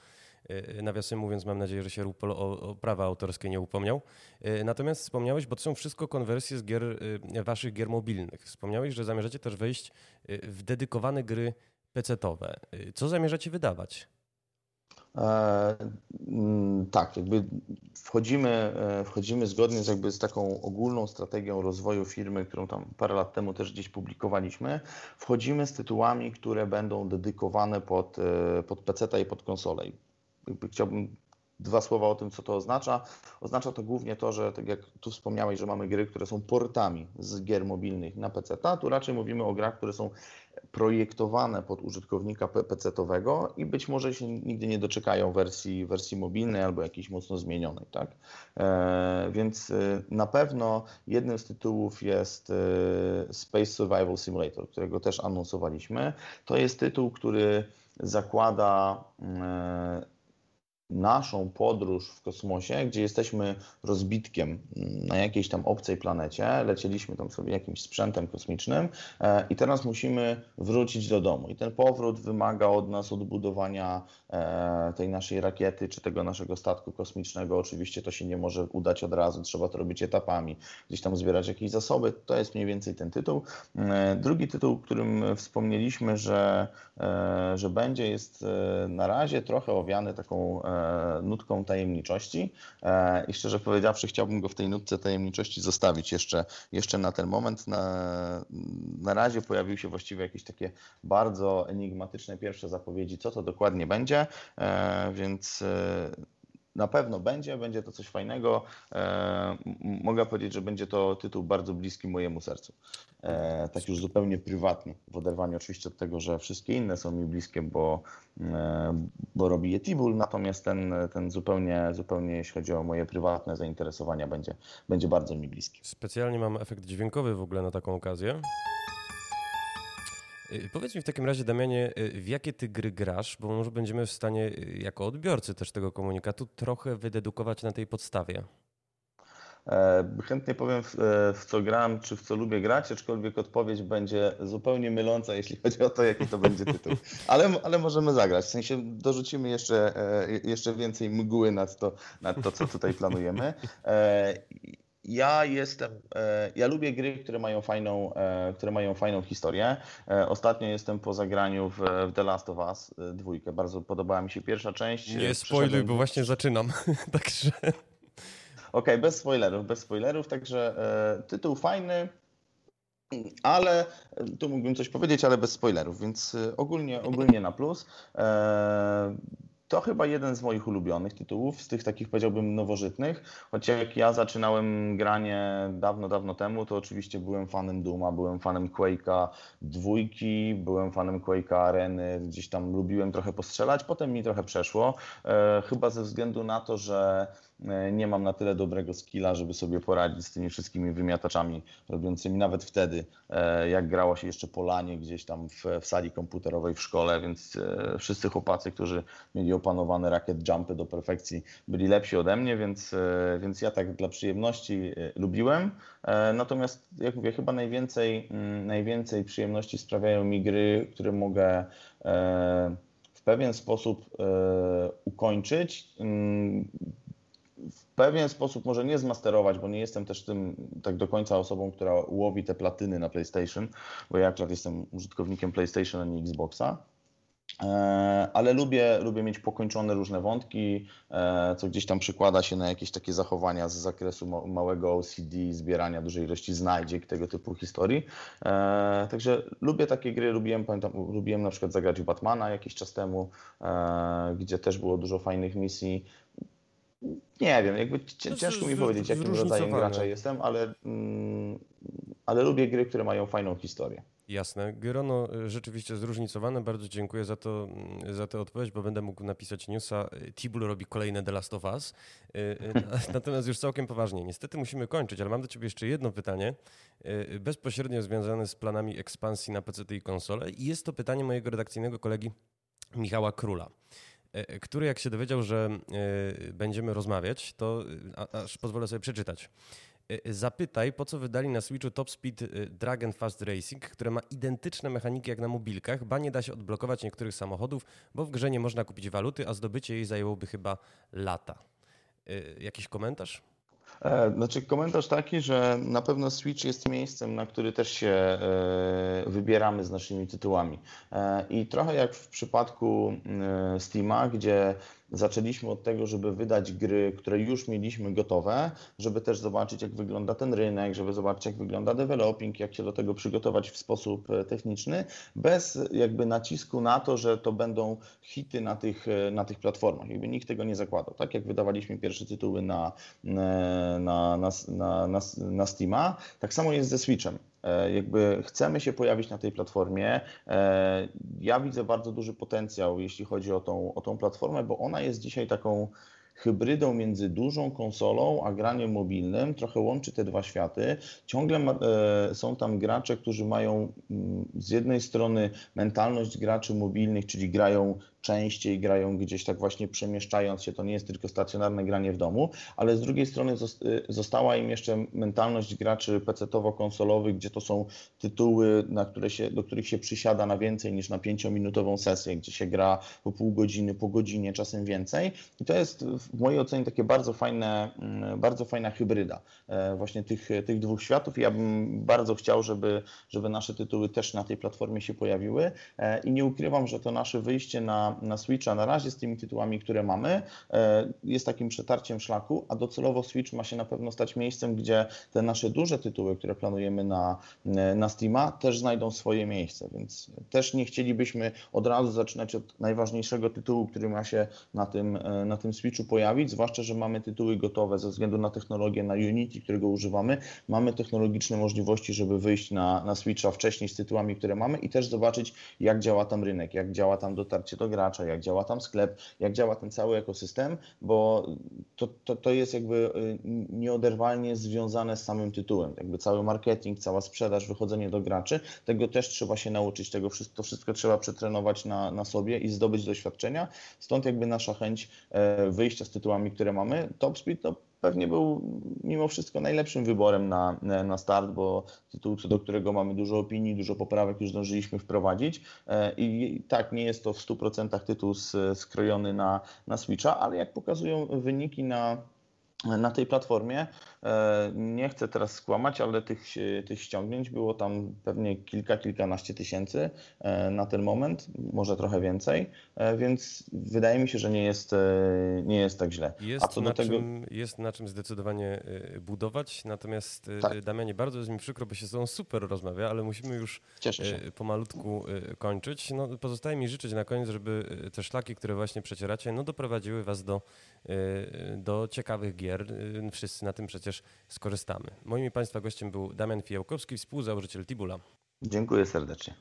Y, nawiasem mówiąc, mam nadzieję, że się o, o prawa autorskie nie upomniał. Y, natomiast wspomniałeś, bo to są wszystko konwersje z gier, y, waszych gier mobilnych. Wspomniałeś, że zamierzacie też wejść w dedykowane gry PC-owe. Co zamierzacie wydawać? E, mm, tak, jakby wchodzimy, e, wchodzimy zgodnie z, jakby z taką ogólną strategią rozwoju firmy, którą tam parę lat temu też gdzieś publikowaliśmy. Wchodzimy z tytułami, które będą dedykowane pod, e, pod PC i pod konsolę chciałbym dwa słowa o tym, co to oznacza. Oznacza to głównie to, że tak jak tu wspomniałeś, że mamy gry, które są portami z gier mobilnych na PC, tu raczej mówimy o grach, które są projektowane pod użytkownika PC-owego i być może się nigdy nie doczekają wersji, wersji mobilnej albo jakiejś mocno zmienionej. Tak? E, więc e, na pewno jednym z tytułów jest e, Space Survival Simulator, którego też anonsowaliśmy. To jest tytuł, który zakłada e, naszą podróż w kosmosie, gdzie jesteśmy rozbitkiem na jakiejś tam obcej planecie, lecieliśmy tam sobie jakimś sprzętem kosmicznym e, i teraz musimy wrócić do domu. I ten powrót wymaga od nas odbudowania e, tej naszej rakiety czy tego naszego statku kosmicznego. Oczywiście to się nie może udać od razu, trzeba to robić etapami, gdzieś tam zbierać jakieś zasoby. To jest mniej więcej ten tytuł. E, drugi tytuł, którym wspomnieliśmy, że, że będzie, jest na razie trochę owiany taką nutką tajemniczości e, i szczerze powiedziawszy chciałbym go w tej nutce tajemniczości zostawić jeszcze, jeszcze na ten moment. Na, na razie pojawiły się właściwie jakieś takie bardzo enigmatyczne pierwsze zapowiedzi, co to dokładnie będzie, e, więc e, na pewno będzie, będzie to coś fajnego. E, mogę powiedzieć, że będzie to tytuł bardzo bliski mojemu sercu. E, tak już zupełnie prywatnie, w oderwaniu oczywiście od tego, że wszystkie inne są mi bliskie, bo, e, bo robi je Tibul, natomiast ten, ten zupełnie, zupełnie jeśli chodzi o moje prywatne zainteresowania, będzie, będzie bardzo mi bliski. Specjalnie mam efekt dźwiękowy w ogóle na taką okazję. Y, powiedz mi w takim razie, Damianie, y, w jakie ty gry grasz, bo może będziemy w stanie, y, jako odbiorcy też tego komunikatu, trochę wydedukować na tej podstawie. E, chętnie powiem, w, e, w, co gram, czy w co lubię grać, aczkolwiek odpowiedź będzie zupełnie myląca, jeśli chodzi o to, jaki to będzie tytuł. Ale, ale możemy zagrać. W sensie dorzucimy jeszcze, e, jeszcze więcej mgły nad to, nad to, co tutaj planujemy. Ja jestem, e, ja lubię gry, które mają fajną, e, które mają fajną historię. E, ostatnio jestem po zagraniu w, The Last of Us dwójkę. Bardzo podobała mi się pierwsza część. Nie spoiluj, bo właśnie zaczynam. Także. Okej, okay, bez spoilerów, bez spoilerów. Także tytuł fajny, ale tu mógłbym coś powiedzieć, ale bez spoilerów, więc ogólnie, ogólnie na plus. To chyba jeden z moich ulubionych tytułów, z tych takich powiedziałbym nowożytnych. Choć jak ja zaczynałem granie dawno, dawno temu, to oczywiście byłem fanem Duma, byłem fanem Quake'a dwójki, byłem fanem Quake'a Areny, gdzieś tam lubiłem trochę postrzelać, potem mi trochę przeszło. E, chyba ze względu na to, że nie mam na tyle dobrego skilla, żeby sobie poradzić z tymi wszystkimi wymiataczami robiącymi nawet wtedy, e, jak grało się jeszcze po lanie gdzieś tam w, w sali komputerowej w szkole, więc e, wszyscy chłopacy, którzy mieli opanowane rakiet jumpy do perfekcji, byli lepsi ode mnie, więc, więc ja tak dla przyjemności lubiłem. Natomiast jak mówię, chyba najwięcej, mm, najwięcej przyjemności sprawiają mi gry, które mogę w pewien sposób ukończyć mm, w pewien sposób może nie zmasterować, bo nie jestem też tym tak do końca osobą, która łowi te platyny na PlayStation, bo ja akurat jestem użytkownikiem PlayStation, a nie Xboxa. E, ale lubię, lubię mieć pokończone różne wątki, e, co gdzieś tam przykłada się na jakieś takie zachowania z zakresu małego OCD, zbierania dużej ilości znajdziek, tego typu historii. E, także lubię takie gry, lubiłem, pamiętam, lubiłem na przykład zagrać w Batmana jakiś czas temu, gdzie też było dużo fajnych misji. Nie wiem, jakby ciężko mi powiedzieć, jakim rodzajem gracza jestem, ale, mm, ale lubię gry, które mają fajną historię. Jasne. Grono y, rzeczywiście zróżnicowane. Bardzo dziękuję za, to, mm, za tę odpowiedź, bo będę mógł napisać newsa. Tibul robi kolejne The Last of Us. Y, y, natomiast już całkiem poważnie. Niestety musimy kończyć, ale mam do ciebie jeszcze jedno pytanie, bezpośrednio związane z planami ekspansji na PC i konsole. I jest to pytanie mojego redakcyjnego kolegi Michała Króla. E, e, który jak się dowiedział, że e, będziemy rozmawiać, to aż pozwolę sobie przeczytać. Zapytaj, po co wydali na Switchu Top Speed Dragon Fast Racing, które ma identyczne mechaniki jak na mobilkach, ba nie da się odblokować niektórych samochodów, bo w grze nie można kupić waluty, a zdobycie jej zajęłoby chyba lata. Jakiś komentarz? E, znaczy komentarz taki, że na pewno Switch jest miejscem, na który też się e, wybieramy z naszymi tytułami. E, I trochę jak w przypadku Steama, gdzie zaczęliśmy od tego, żeby wydać gry, które już mieliśmy gotowe, żeby też zobaczyć, jak wygląda ten rynek, żeby zobaczyć, jak wygląda developing, jak się do tego przygotować w sposób techniczny, bez jakby nacisku na to, że to będą hity na tych, na tych platformach. Jakby nikt tego nie zakładał. Tak jak wydawaliśmy pierwsze tytuły na na, na, na, na, na Steama. Tak samo jest ze Switchem. E, jakby chcemy się pojawić na tej platformie. E, ja widzę bardzo duży potencjał, jeśli chodzi o tą, o tą platformę, bo ona jest dzisiaj taką hybrydą między dużą konsolą a graniem mobilnym, trochę łączy te dwa światy. Ciągle ma, e, są tam gracze, którzy mają mm, z jednej strony mentalność graczy mobilnych, czyli grają częściej grają gdzieś tak właśnie przemieszczając się, to nie jest tylko stacjonarne granie w domu, ale z drugiej strony y, została im jeszcze mentalność graczy PC-towo-konsolowych, gdzie to są tytuły, na które się, do których się przysiada na więcej niż na pięciominutową sesję, gdzie się gra po pół godziny, po godzinie, czasem więcej. I to jest w mojej ocenie takie bardzo fajne, mm, bardzo fajna hybryda e, właśnie tych, tych dwóch światów. I ja bym bardzo chciał, żeby, żeby nasze tytuły też na tej platformie się pojawiły e, i nie ukrywam, że to nasze wyjście na na, Switcha na razie z tymi tytułami, które mamy, e, jest takim przetarciem szlaku, a docelowo Switch ma się na pewno stać miejscem, gdzie te nasze duże tytuły, które planujemy na, na Steama, też znajdą swoje miejsce, więc też nie chcielibyśmy od razu zaczynać od najważniejszego tytułu, który ma się na tym, e, na tym Switchu pojawić, zwłaszcza, że mamy tytuły gotowe ze względu na technologię, na Unity, którego używamy, mamy technologiczne możliwości, żeby wyjść na, na Switcha wcześniej z tytułami, które mamy i też zobaczyć, jak działa tam rynek, jak działa tam dotarcie do gra, jak działa tam sklep, jak działa ten cały ekosystem, bo to, to, to jest jakby y, nieoderwalnie związane z samym tytułem. Jakby cały marketing, cała sprzedaż, wychodzenie do graczy, tego też trzeba się nauczyć, tego wszystko, to wszystko trzeba przetrenować na, na sobie i zdobyć doświadczenia. Stąd jakby nasza chęć e, wyjścia z tytułami, które mamy. Top Speed to pewnie był mimo wszystko najlepszym wyborem na, na start, bo tytuł, co do którego mamy dużo opinii, dużo poprawek już zdążyliśmy wprowadzić e, i tak, nie jest to w 100% tytuł skrojony na, na Switcha, ale jak pokazują wyniki na na tej platformie. E, nie chcę teraz skłamać, ale tych, tych ściągnięć było tam pewnie kilka, kilkanaście tysięcy e, na ten moment, może trochę więcej, e, więc wydaje mi się, że nie jest, nie jest tak źle. Jest, A co na do tego... czym, jest na czym zdecydowanie budować, natomiast tak. Damianie, bardzo jest mi przykro, bo się z tobą super rozmawia, ale musimy już pomalutku kończyć. No, pozostaje mi życzyć na koniec, żeby te szlaki, które właśnie przecieracie, no, doprowadziły was do, do ciekawych gier wszyscy na tym przecież skorzystamy. Moim Państwa gościem był Damian Fijałkowski, współzałożyciel Tibula. Dziękuję serdecznie.